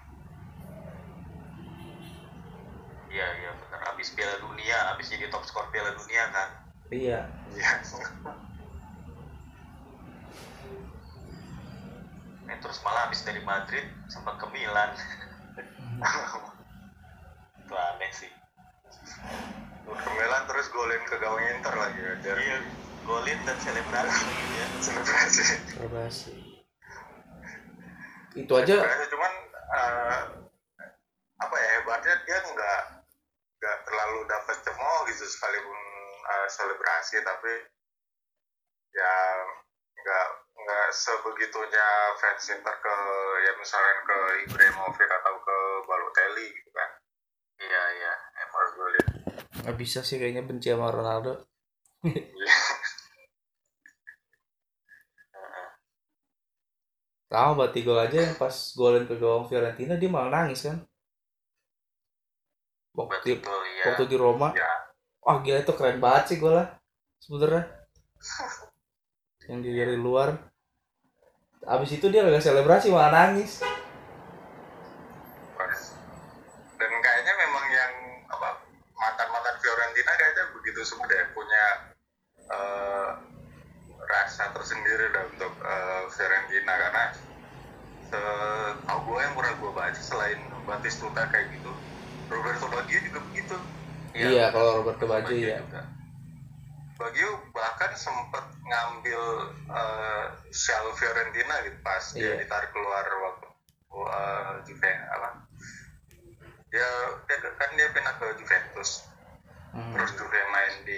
iya iya benar abis Piala Dunia abis jadi top skor Piala Dunia kan iya Iya. eh, terus malah abis dari Madrid sempat ke Milan itu aneh sih ke Milan terus golin ke gawang Inter lagi ya. Dari iya golin dan selebrasi ya selebrasi. Selebrasi. itu aja Selebrasi cuman eh, apa ya hebatnya dia nggak nggak terlalu dapat cemooh gitu sekalipun eh, selebrasi tapi ya nggak nggak sebegitunya fans Inter ke ya misalnya ke Ibrahimovic atau ke Balotelli gitu kan. Iya iya. Emang harus gue lihat. Nggak bisa sih kayaknya benci sama Ronaldo. Sama berarti gol aja yang pas golin ke gawang Fiorentina dia malah nangis kan waktu di, iya. waktu di Roma. Ya wah gila itu keren banget sih golnya sebenernya. Yang di dari luar. Abis itu dia gak selebrasi malah nangis. Dan kayaknya memang yang apa mantan-mantan Fiorentina kayaknya begitu semua deh punya eh, rasa tersendiri dah untuk eh, Fiorentina. Karena setahu gue yang pernah gue baca selain Batistuta kayak gitu Roberto Baggio juga begitu iya, kalau Roberto Baggio Baggio ya juga. Baggio bahkan sempat ngambil eh, shell Fiorentina gitu pas dia Iya. ditarik keluar waktu uh, Juve apa dia, dia kan dia pindah ke Juventus Hmm. terus Juve main di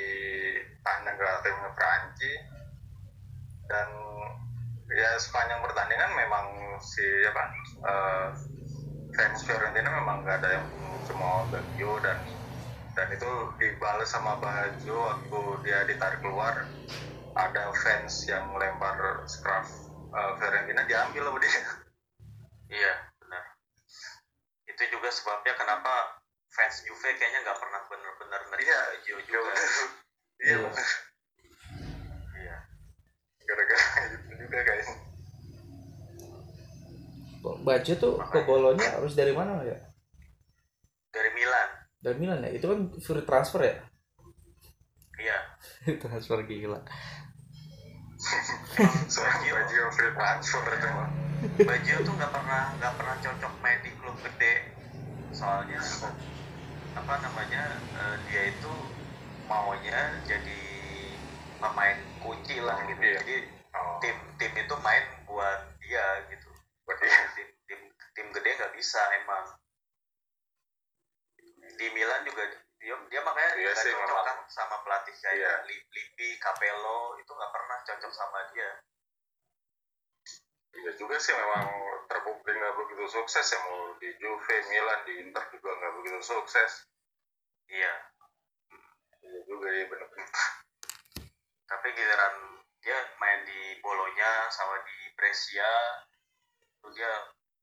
tandang ke timnya Perancis dan ya sepanjang pertandingan memang si apa eh, fans Fiorentina memang nggak ada yang cuma Baggio dan dan itu dibalas sama Baggio waktu dia ditarik keluar ada fans yang lempar scarf eh, Fiorentina diambil sama dia Iya, benar. Itu juga sebabnya kenapa fans Juve kayaknya nggak pernah benar-benar nerima Iya, Baggio Iya, juga. iya Iya. Iya. gara-gara itu juga kayaknya Baggio tuh ke Bolonya harus dari mana ya Dari Milan. dari Milan ya itu kan free transfer ya Iya. transfer gila Baggio free transfer itu. Baggio tuh nggak pernah nggak pernah cocok main di klub gede. Soalnya apa namanya eh, dia itu maunya jadi pemain kunci lah gitu. Iya. Jadi tim tim itu main buat dia gitu. Dia. tim tim tim gede nggak bisa emang di Milan juga dia dia makanya Iya cocok kan sama pelatih kayak Iya. Li- Lippi, Capello itu nggak pernah cocok sama dia Iya juga sih memang terbukti nggak begitu sukses ya mau di Juve, Milan, di Inter juga nggak begitu sukses. iya Iya juga ya benar-benar. tapi giliran dia main di Bolonya sama di Brescia dia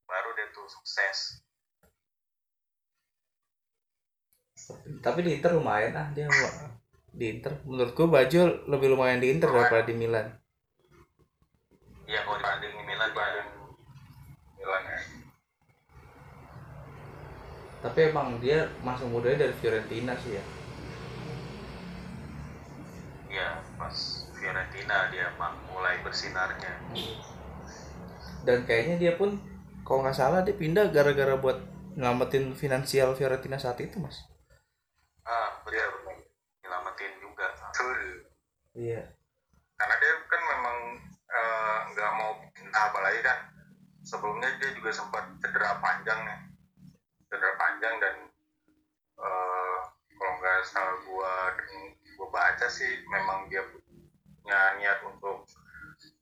baru dia tuh sukses. Tapi di Inter lumayan ah dia di Inter menurut gua Baggio lebih lumayan di Inter daripada di Milan. Iya kalau dibanding di Milan Dibanding Milan ya. tapi emang dia masuk mudanya dari Fiorentina sih ya. Iya pas Fiorentina dia ma- mulai bersinarnya dan kayaknya dia pun kalau nggak salah dia pindah gara-gara buat nyelamatin finansial Fiorentina saat itu mas ah Iya benar. nyelamatin juga Betul. iya Karena dia kan memang eh, nggak mau pindah apalagi kan sebelumnya dia juga sempat cedera panjang nih. Cedera panjang dan eh, kalau nggak salah gua gua baca sih memang dia punya niat untuk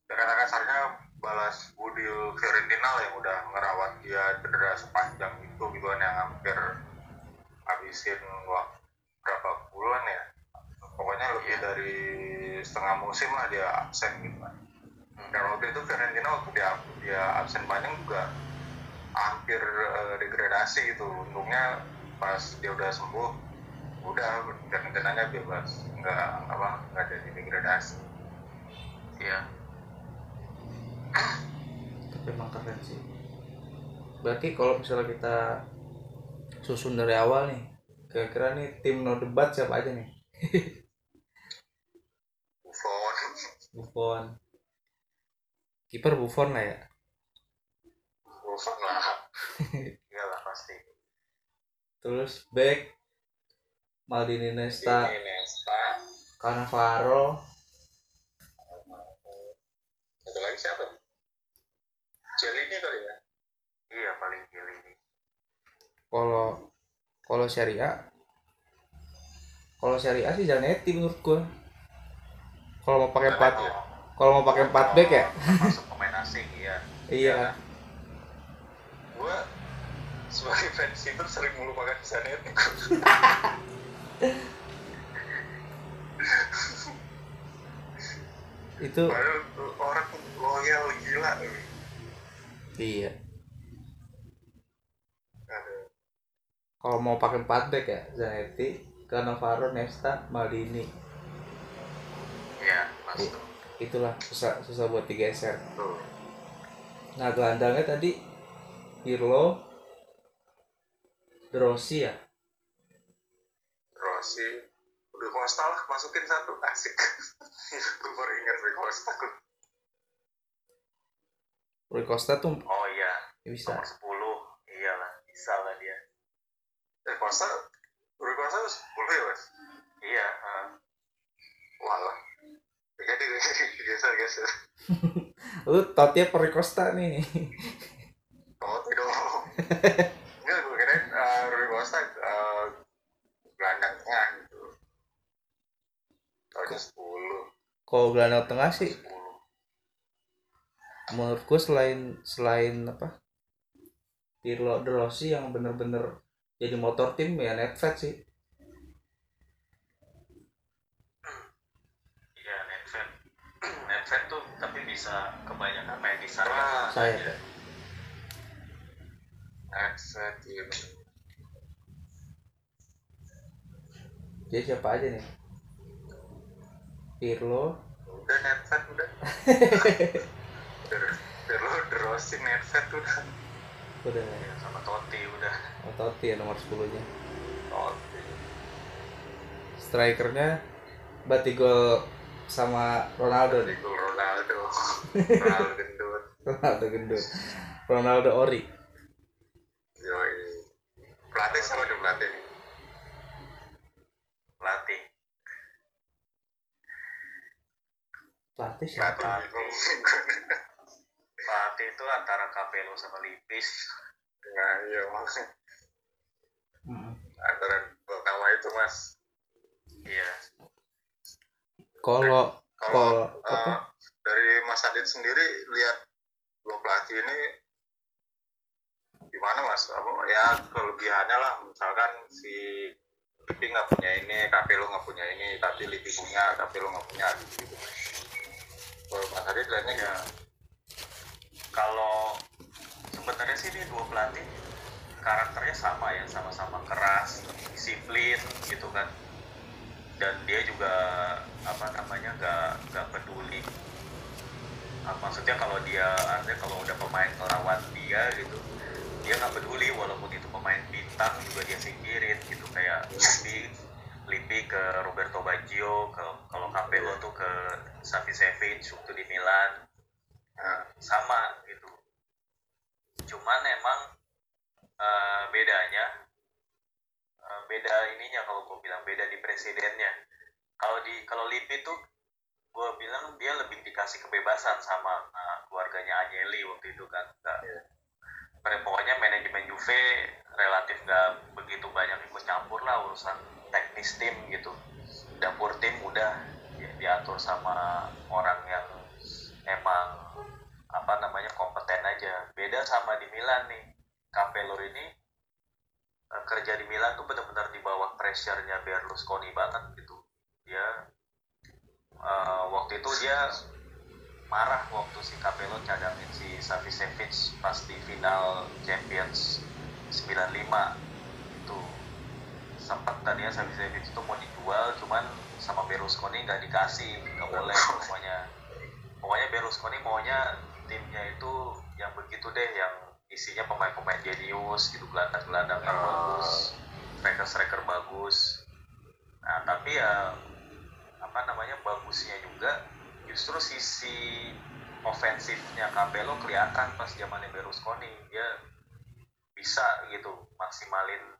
ya kata kasarnya balas budi Fiorentina lah yang udah ngerawat dia cedera sepanjang itu gitu kan yang hampir habisin waktu berapa bulan ya. Pokoknya lebih Iya. dari setengah musim lah dia absen gitu kan. Dan waktu itu Fiorentina waktu dia dia absen panjang juga hampir eh, degradasi gitu. Untungnya pas dia udah sembuh udah Fiorentinanya bebas. Nggak apa nggak jadi degradasi. Iya tapi emang keren sih. Berarti kalau misalnya kita susun dari awal nih kira-kira nih tim no debat siapa aja nih? Buffon. Buffon. Kiper Buffon lah ya? Buffon lah. Iyalah pasti. Terus back Maldini Nesta ini Nesta. Cannavaro satu lagi siapa Jelini kali ya iya paling Jelini kalau kalau Syariah kalau Syariah sih Zanetti menurut gua. Kalau mau pakai empat kalau mau pakai empat back ya? masuk pemain asing iya. Iya. Gua sebagai fans itu sering melupakan Zanetti itu padahal orang loyal gila. Iya kalau mau pakai empat back ya Zanetti Cannavaro Nesta Maldini. Iya pasti itulah susah susah buat digeser. Tuh nah gelandangnya tadi Pirlo Drossi ya? Rossi. Udah Costa lah masukin satu. Asik. Gue baru ingat Rui Costa. Rui Costa tuh oh iya. Bisa. Nomor 10 iyalah bisa lah dia Rui Costa Rui Costa tuh 10 ya mas? Iya ah. walah. Jadi geser geser lu totnya per Costa nih? Oh tidak enggak gue kirain uh, Rui Costa uh, gelandang tengah gitu Taunya 10 kalau gelandang tengah sih? 10 menurut gue selain selain apa? Pirlo Drossi yang bener-bener jadi motor tim ya Nedved sih. Iya Nedved Nedved tuh tapi bisa kebanyakan main di Ah, saya. Iya. Headset gitu jadi siapa aja nih? Pirlo. Udah netfet udah. Terus Rossi netfet udah. Udah. Iya, sama Totti udah Totti ya nomor 10 nya Oke. strikernya Batigol sama Ronaldo Diego Ronaldo. Ronaldo gendut. Ronaldo gendut. Ronaldo ori. Yoi. Pelatih siapa nih pelatih? Pelatih. Pelatih siapa? Pelatih itu antara Capello sama Lipis. Nah iya maksudnya. Antara dua nama itu mas. Iya. Kalau Kalau kalau eh, dari Mas Adit sendiri lihat dua pelatih ini gimana mas? Apa ya kelebihannya lah. Misalkan si Lipi nggak punya ini, Capello nggak punya ini, tapi Lipi punya, Capello nggak punya. Gitu. Kalau Mas Adit lihatnya ya kalau sebenarnya sih ini dua pelatih karakternya sama ya sama-sama keras disiplin gitu kan. Dan dia juga apa namanya gak gak peduli. Ah, maksudnya kalau dia artinya kalau udah pemain ngelawan dia gitu dia nggak peduli walaupun itu pemain bintang juga dia singkirin gitu. Kayak Lipi Lipi ke Roberto Baggio ke kalau Capello tuh ke Savicevic waktu di Milan. Nah, sama gitu. Cuman emang eh, bedanya eh, beda ininya kalau gue bilang beda di presidennya. Kalau di kalau Lippi tuh gue bilang dia lebih dikasih kebebasan sama eh, keluarganya Agnelli waktu itu kan. Nggak Pokoknya- pokoknya manajemen Juve relatif nggak begitu banyak ikut campur lah urusan teknis tim gitu. Dapur tim udah di- diatur sama orang yang emang apa namanya kompeten aja. Beda sama di Milan nih Capello ini eh, kerja di Milan tuh benar-benar di bawah pressure-nya Berlusconi banget gitu. Dia eh, waktu itu dia marah waktu si Capello cadangin si Savicevic pas di final Champions 95 itu sempat tadinya Savicevic itu mau dijual cuman sama Berlusconi nggak dikasih nggak boleh pokoknya. Pokoknya Berlusconi maunya timnya itu yang begitu deh yang isinya pemain-pemain jenius gitu gelandang-gelandang yang bagus striker-striker bagus nah tapi ya apa namanya bagusnya juga justru sisi ofensifnya Capello kelihatan pas zamannya Berlusconi dia bisa gitu maksimalin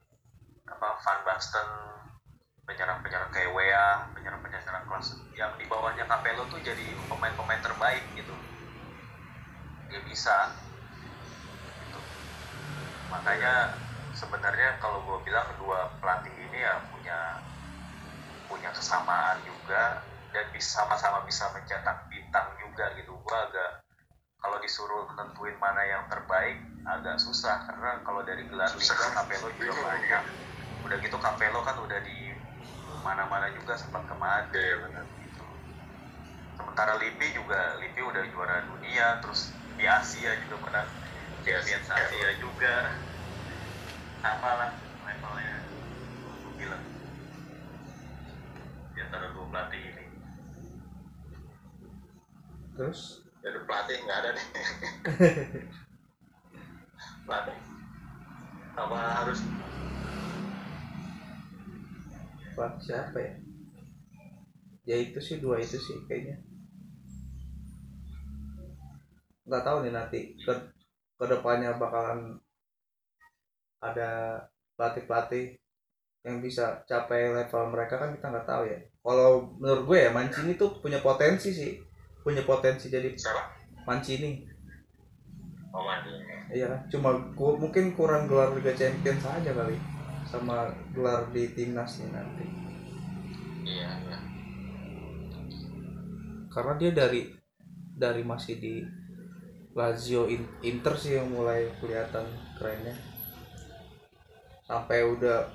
apa Van Basten penyerang-penyerang kayak Wea penyerang-penyerang kelas yang di bawahnya Capello tuh jadi pemain-pemain terbaik gitu dia bisa. Makanya sebenarnya kalau gue bilang kedua pelatih ini ya punya punya kesamaan juga dan bisa sama-sama bisa mencetak bintang juga gitu gue agak kalau disuruh nentuin mana yang terbaik agak susah karena kalau dari gelar Susah. liga Capello juga Bingung, banyak udah gitu Capello kan udah di mana-mana juga sempat ke Madrid Iya, benar. gitu. sementara Lippi juga Lippi udah juara dunia terus di Asia juga pernah Champions Asia juga sama lah levelnya. Gue bilang di antara dua pelatih ini. Terus? Jadi pelatih nggak ada nih. pelatih. Apa harus? Pak siapa ya? Ya itu sih dua itu sih kayaknya. Nggak tahu nih nanti. Ke ke depannya bakalan ada pelatih pelatih yang bisa capai level mereka kan kita nggak tahu ya kalau menurut gue ya Mancini tuh punya potensi sih punya potensi jadi siapa? Mancini Oh mandi. iya kan cuma mungkin kurang gelar Liga Champions saja kali sama gelar di timnas nih nanti Iya, iya. karena dia dari dari masih di Lazio In- Inter sih yang mulai kelihatan kerennya. Sampai udah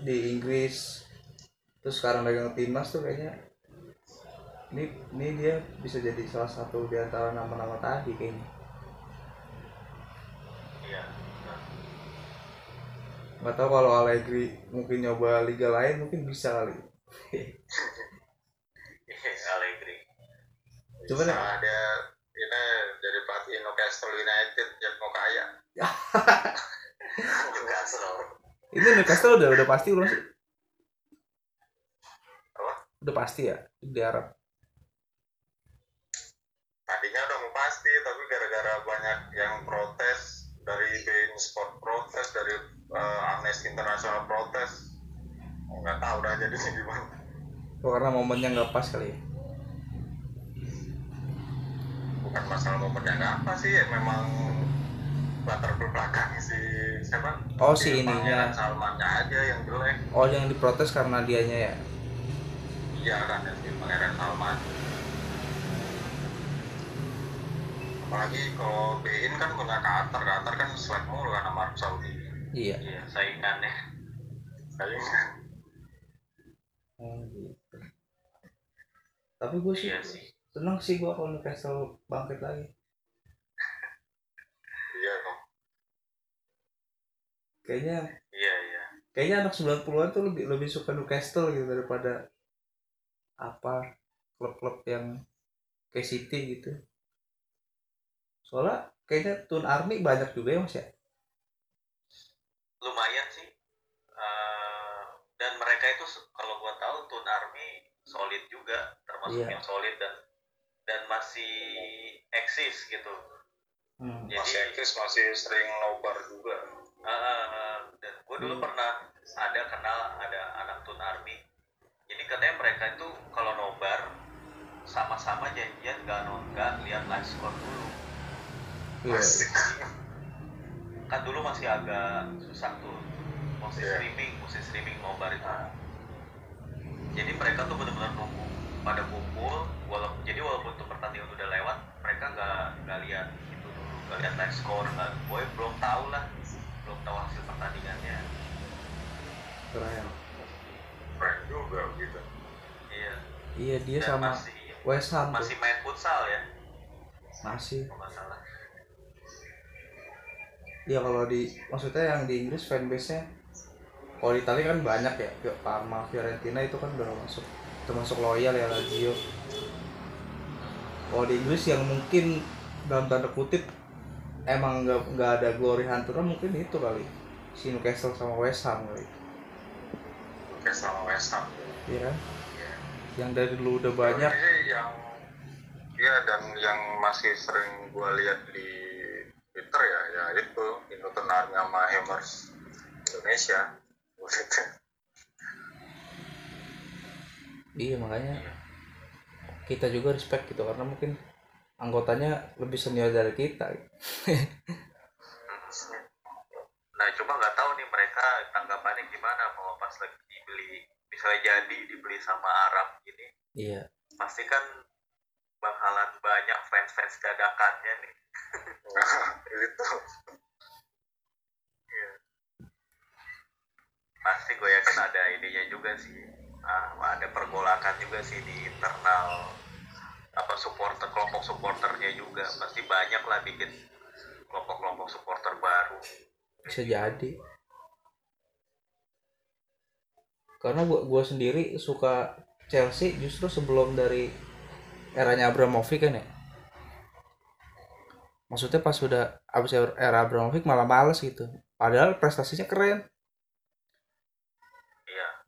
di Inggris terus sekarang dagang timnas tuh kayaknya. Ini ini dia bisa jadi salah satu di antara nama-nama tadi kayaknya. Iya. Nggak tahu kalau Allegri mungkin nyoba liga lain mungkin bisa kali. Allegri. Coba deh. Bisa ada ini jadi pelatih Newcastle United yang mau kaya. Newcastle. ini Newcastle udah udah pasti belum sih Apa? udah pasti ya di Arab Tadinya udah mau pasti, tapi gara-gara banyak yang protes dari Bein Sport protes, dari eh, Amnesty International protes, nggak tahu udah jadi gimana. Oh, karena momennya nggak pas kali ya bukan masalah nggak apa sih ya memang latar belakang si siapa? Oh, si ininya. Salmannya aja yang jelek. Oh yang diprotes karena dianya ya? Iya kan ya si Pangeran Salman. Apalagi kalau Bein kan punya Qatar Qatar kan selek mulu kan sama Arab Saudi. Iya. Iya saingannya. Saya Oh, gitu. Tapi gue sih iya sih seneng sih gue kalau Newcastle bangkit lagi. iya kok Kayaknya iya iya kayaknya anak 90-an tuh lebih lebih suka Newcastle gitu daripada apa klub-klub yang kayak City gitu. Soalnya kayaknya Tun Army banyak juga ya Mas ya. lumayan sih Eh, dan mereka itu kalau gua tahu Tun Army solid juga termasuk Iya. yang solid dan dan masih eksis gitu Hmm. jadi masih eksis masih sering nobar juga eh, dan gue dulu Hmm. pernah ada kenal ada anak Tun Army jadi katanya mereka itu kalau nobar sama-sama janjian gak non gak lihat live score dulu Iya. Asik. kan dulu masih agak susah tuh mesti Iya. streaming mesti streaming nobar itu jadi mereka tuh benar-benar nunggu pada kumpul walaupun jadi walaupun tuh pertandingan udah lewat mereka nggak nggak lihat itu dulu nggak lihat live score nggak gue belum tahu lah belum tahu hasil pertandingannya Keren. keren juga gitu iya Iya dia Dan sama masih West Ham tuh. masih main futsal ya Masih. kalau nggak salah Iya kalau di maksudnya yang di Inggris fanbase-nya kalau di Italia kan banyak ya kayak Parma, Fiorentina itu kan udah masuk termasuk loyal ya Lazio. Kalau di Inggris yang mungkin dalam tanda kutip emang nggak nggak ada glory hunter mungkin itu kali si Newcastle sama West Ham kali kayak sama West Ham iya kan Iya. yang dari dulu udah banyak yang Iya dan yang masih sering gue lihat di Twitter ya, ya itu Indo Tenarnya sama Hammers Indonesia. Iya makanya kita juga respect gitu karena mungkin anggotanya lebih senior dari kita Nah, cuma nggak tahu nih mereka tanggapannya gimana mau pas lagi dibeli, misalnya jadi dibeli sama Arab ini, iya pasti kan bakalan banyak fans-fans dadakannya nih. Itu. Pasti gue yakin ada ininya juga sih. Ah, ada pergolakan juga sih di internal apa supporter kelompok supporternya juga. Pasti banyak lah bikin kelompok-kelompok supporter baru. Bisa jadi. Karena gua gua sendiri suka Chelsea justru sebelum dari eranya Abramovich kan ya. Maksudnya pas sudah abis era Abramovich malah males gitu. Padahal prestasinya keren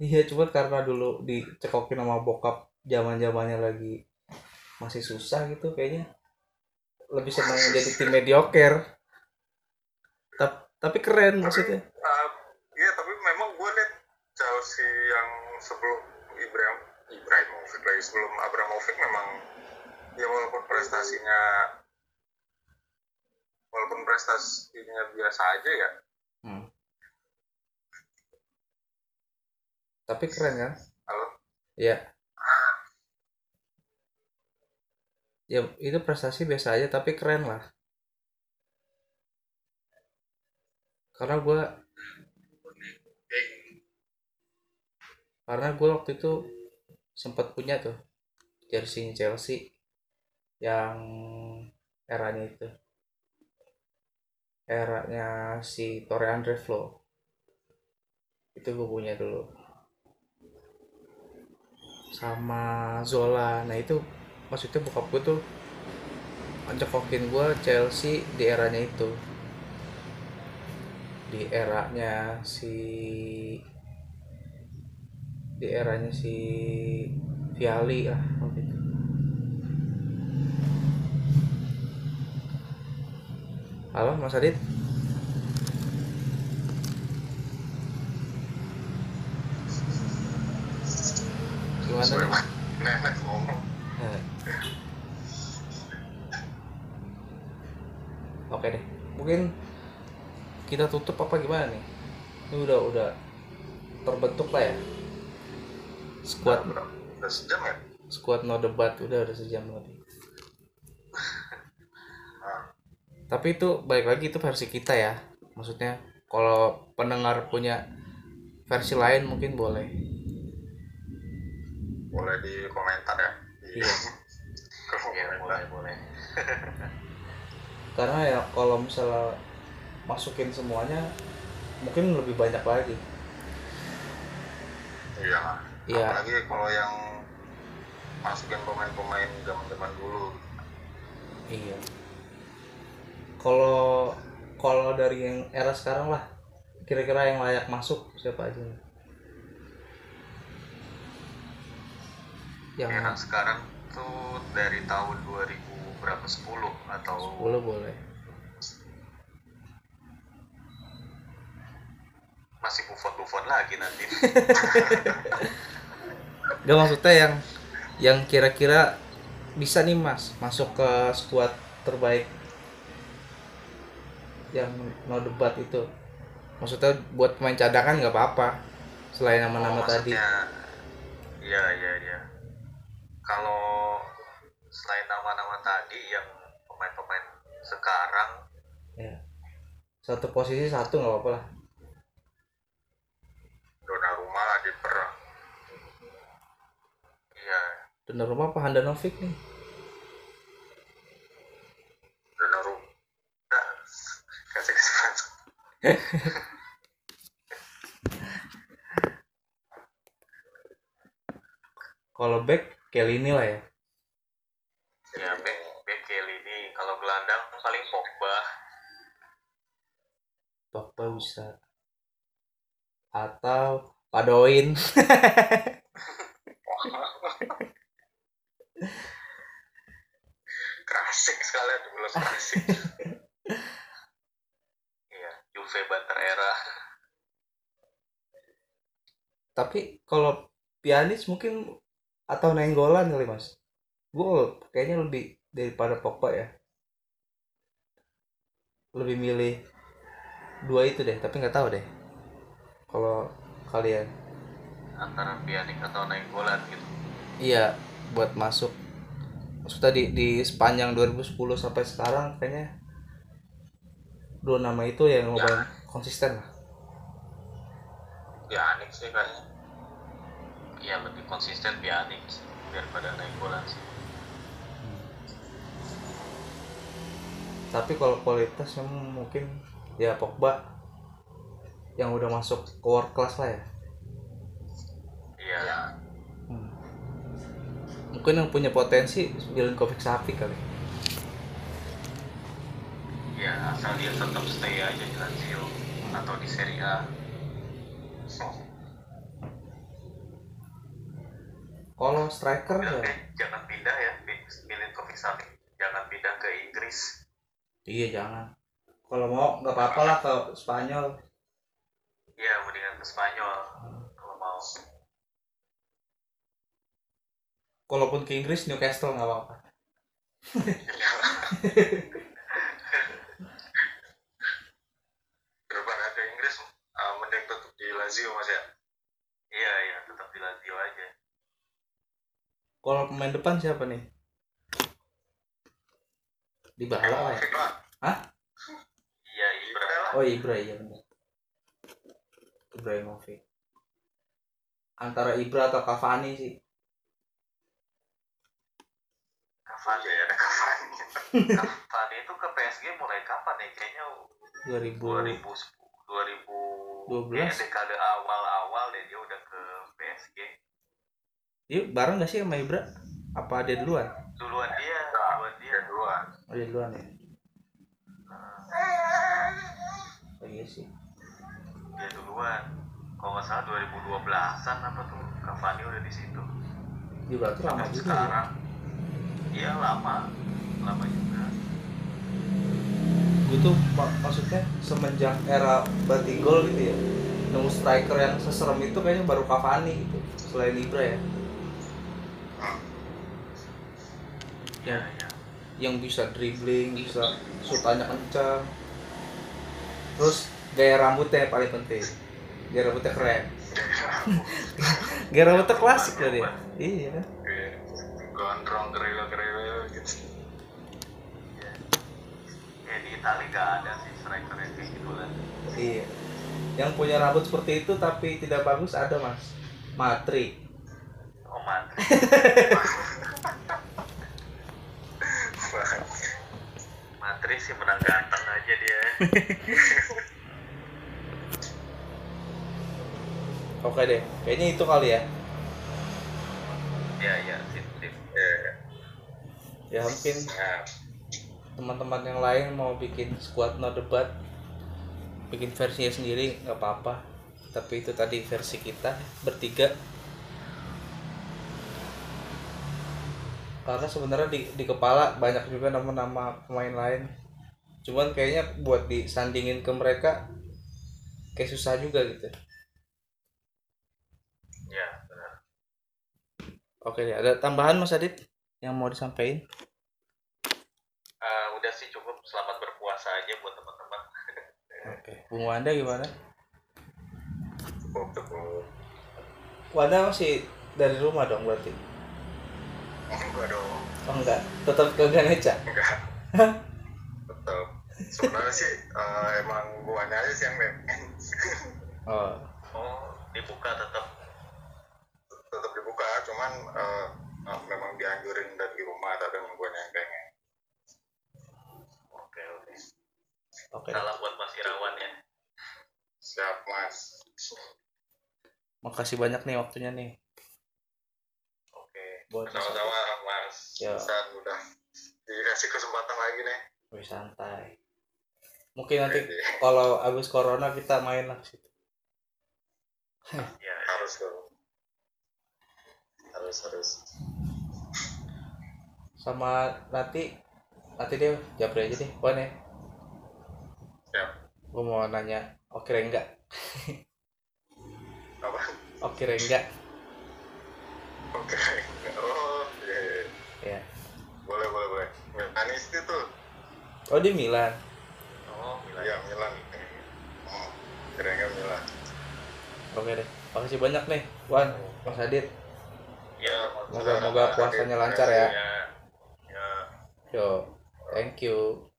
iya cuma karena dulu dicekokin sama bokap zaman zamannya lagi masih susah gitu kayaknya lebih senang jadi tim mediocre Tap- tapi keren maksudnya. Ah, Iya tapi memang gue lihat Chelsea yang sebelum Ibrahim Ibrahimovic lagi sebelum Abramovich memang ya walaupun prestasinya walaupun prestasinya biasa aja ya Tapi keren kan? Halo? Iya. Ya itu prestasi biasa aja tapi keren lah. Karena gue karena gue waktu itu sempat punya tuh jersey Chelsea yang eranya itu eranya si Torre Andre Flo itu gue punya dulu sama Zola. Nah itu maksudnya bokap gue tuh ngecokokin gue Chelsea di eranya itu. Di eranya si di eranya si Viali lah waktu itu. Halo Mas Adit gimana nih? nenek ngomong Nah. Oke deh, mungkin kita tutup apa gimana nih? Ini udah udah terbentuk lah ya. Squad udah, udah sejam ya squad no debat udah udah sejam tadi. Ah, Tapi itu balik lagi itu versi kita ya. Maksudnya kalau pendengar punya versi lain mungkin boleh. boleh di komentar ya di Iya. kolom ya komentar boleh boleh Karena ya kalau misalnya masukin semuanya mungkin lebih banyak lagi. iya Iya. apalagi kalau yang masukin pemain-pemain zaman-zaman dulu Iya. Kalau kalau dari yang era sekarang lah, kira-kira yang layak masuk siapa aja? nih? Yang era sekarang tuh dari tahun 2000 berapa 10 atau 10 boleh. Masih buffon buffon lagi nanti Gak maksudnya yang yang kira-kira bisa nih mas masuk ke squad terbaik yang no debat itu. Maksudnya buat pemain cadangan nggak apa-apa selain nama-nama Oh, tadi. iya iya iya kalau selain nama-nama tadi yang pemain-pemain sekarang Ya. Satu posisi satu nggak apa-apa lah. Donnarumma di perang iya. Dan rumah apa Handanovic nih? Donnarumma nah, kasih kesempatan Kalau back Kelly lah ya. ya back back Kelly ini. Kalau gelandang paling Pogba. Pogba bisa atau Padoin. Klasik sekali tuh belas klasik iya Juve banter era. Tapi kalau pianis mungkin atau nenggolan kali mas. Gue kayaknya lebih daripada Pogba ya. Lebih milih dua itu deh tapi nggak tahu deh kalau kalian? Antara Pjanic atau Nainggolan gitu. Iya buat masuk. Maksudnya di, di sepanjang 2010 sampai sekarang kayaknya dua nama itu yang lumayan konsisten lah. Pjanic sih kayaknya. Iya lebih konsisten Pjanic sih, daripada Nainggolan sih. Tapi kalau kualitas yang mungkin ya Pogba yang udah masuk ke world class lah ya? Iya. Ya Hmm. mungkin yang punya potensi Milinkovic Savic kali. Iya asal dia tetap stay aja di Lazio atau di Serie A. Kalau striker Jangan, ya? jangan pindah ya Milinkovic Savic. Jangan pindah ke Inggris. Iya jangan. Kalau mau nggak apa-apa lah ke Spanyol iya mendingan ke Spanyol kalau mau. Kalaupun ke Inggris Newcastle nggak apa-apa. Daripada ke Inggris uh, mending tetap di Lazio mas ya? Iya iya tetap di Lazio aja. Kalau pemain depan siapa nih? Di bawah lah ya lah iya Ibra oh Ibra iya benar Ibrahimovic antara Ibra atau Cavani sih Cavani Iya, ada Cavani Cavani itu ke PSG mulai kapan ya kayaknya 2000 2000 2000 12. kayaknya dekade awal-awal deh dia udah ke PSG Iya, bareng gak sih sama Ibra? Apa dia duluan? duluan dia duluan dia dia duluan Oh, dia duluan ya? Oh iya sih. Dia duluan kalau nggak salah 2012an apa tuh Cavani udah di situ Dia berarti lama dan juga ya. sekarang iya lama lama juga Gue tuh mak- maksudnya semenjak era Batigol gitu ya. Nemu striker yang seserem itu kayaknya baru Cavani gitu. Selain Ibra ya. iya iya Yang bisa dribbling, bisa shootnya kencang. Terus gaya rambutnya yang paling penting. Gaya rambutnya keren. Gaya rambutnya klasik lah dia. Iya. Kayak gondrong keril keril gitu ya di Itali gak ada sih striker yang kayak gitu lah Iya. Yang punya rambut seperti itu tapi tidak bagus ada mas. Matri. oh Madrid Madrid sih menang ganteng aja dia Oke deh. Kayaknya itu kali ya. iya iya sip sip ya Ya mungkin teman-teman yang lain mau bikin squad no debat, bikin versinya sendiri nggak apa-apa. Tapi itu tadi versi kita bertiga. Karena sebenarnya di, di kepala banyak juga nama-nama pemain lain. Cuman kayaknya buat disandingin ke mereka kayak susah juga gitu. ya benar Oke ada tambahan Mas Adit yang mau disampaikan? Eh, udah sih cukup selamat berpuasa aja buat teman-teman Oke. Bung Wanda gimana? cukup cukup Wanda masih dari rumah dong berarti? enggak dong Oh enggak, tetap ke Ganeca. enggak tetap sebenarnya sih eh, emang guanya aja sih yang main Oh, oh dibuka tetap cuman eh, eh, memang dianjurin dari rumah tapi emang guanya yang pengen. Oke oke. Oke. salam buat Mas Irawan ya. Siap mas. Makasih banyak nih waktunya nih. Oke. Buat sama-sama mas. Ya. San udah dikasih kesempatan lagi nih. Wih, santai. mungkin nanti kalau abis corona kita main lah situ. Ya harus dong harus harus. Sama nanti nanti dia japri aja deh Wan ya. Ya gue mau nanya oke enggak apa? Oke enggak oke oh iya iya ya boleh boleh boleh. Milanis itu oh di Milan. Oh Milan. Ya Milan. Hmm. keren Milan. Oke deh. Makasih banyak nih Wan Mas Adit Moga-moga puasanya lancar ya. ya. Ya. Yo thank you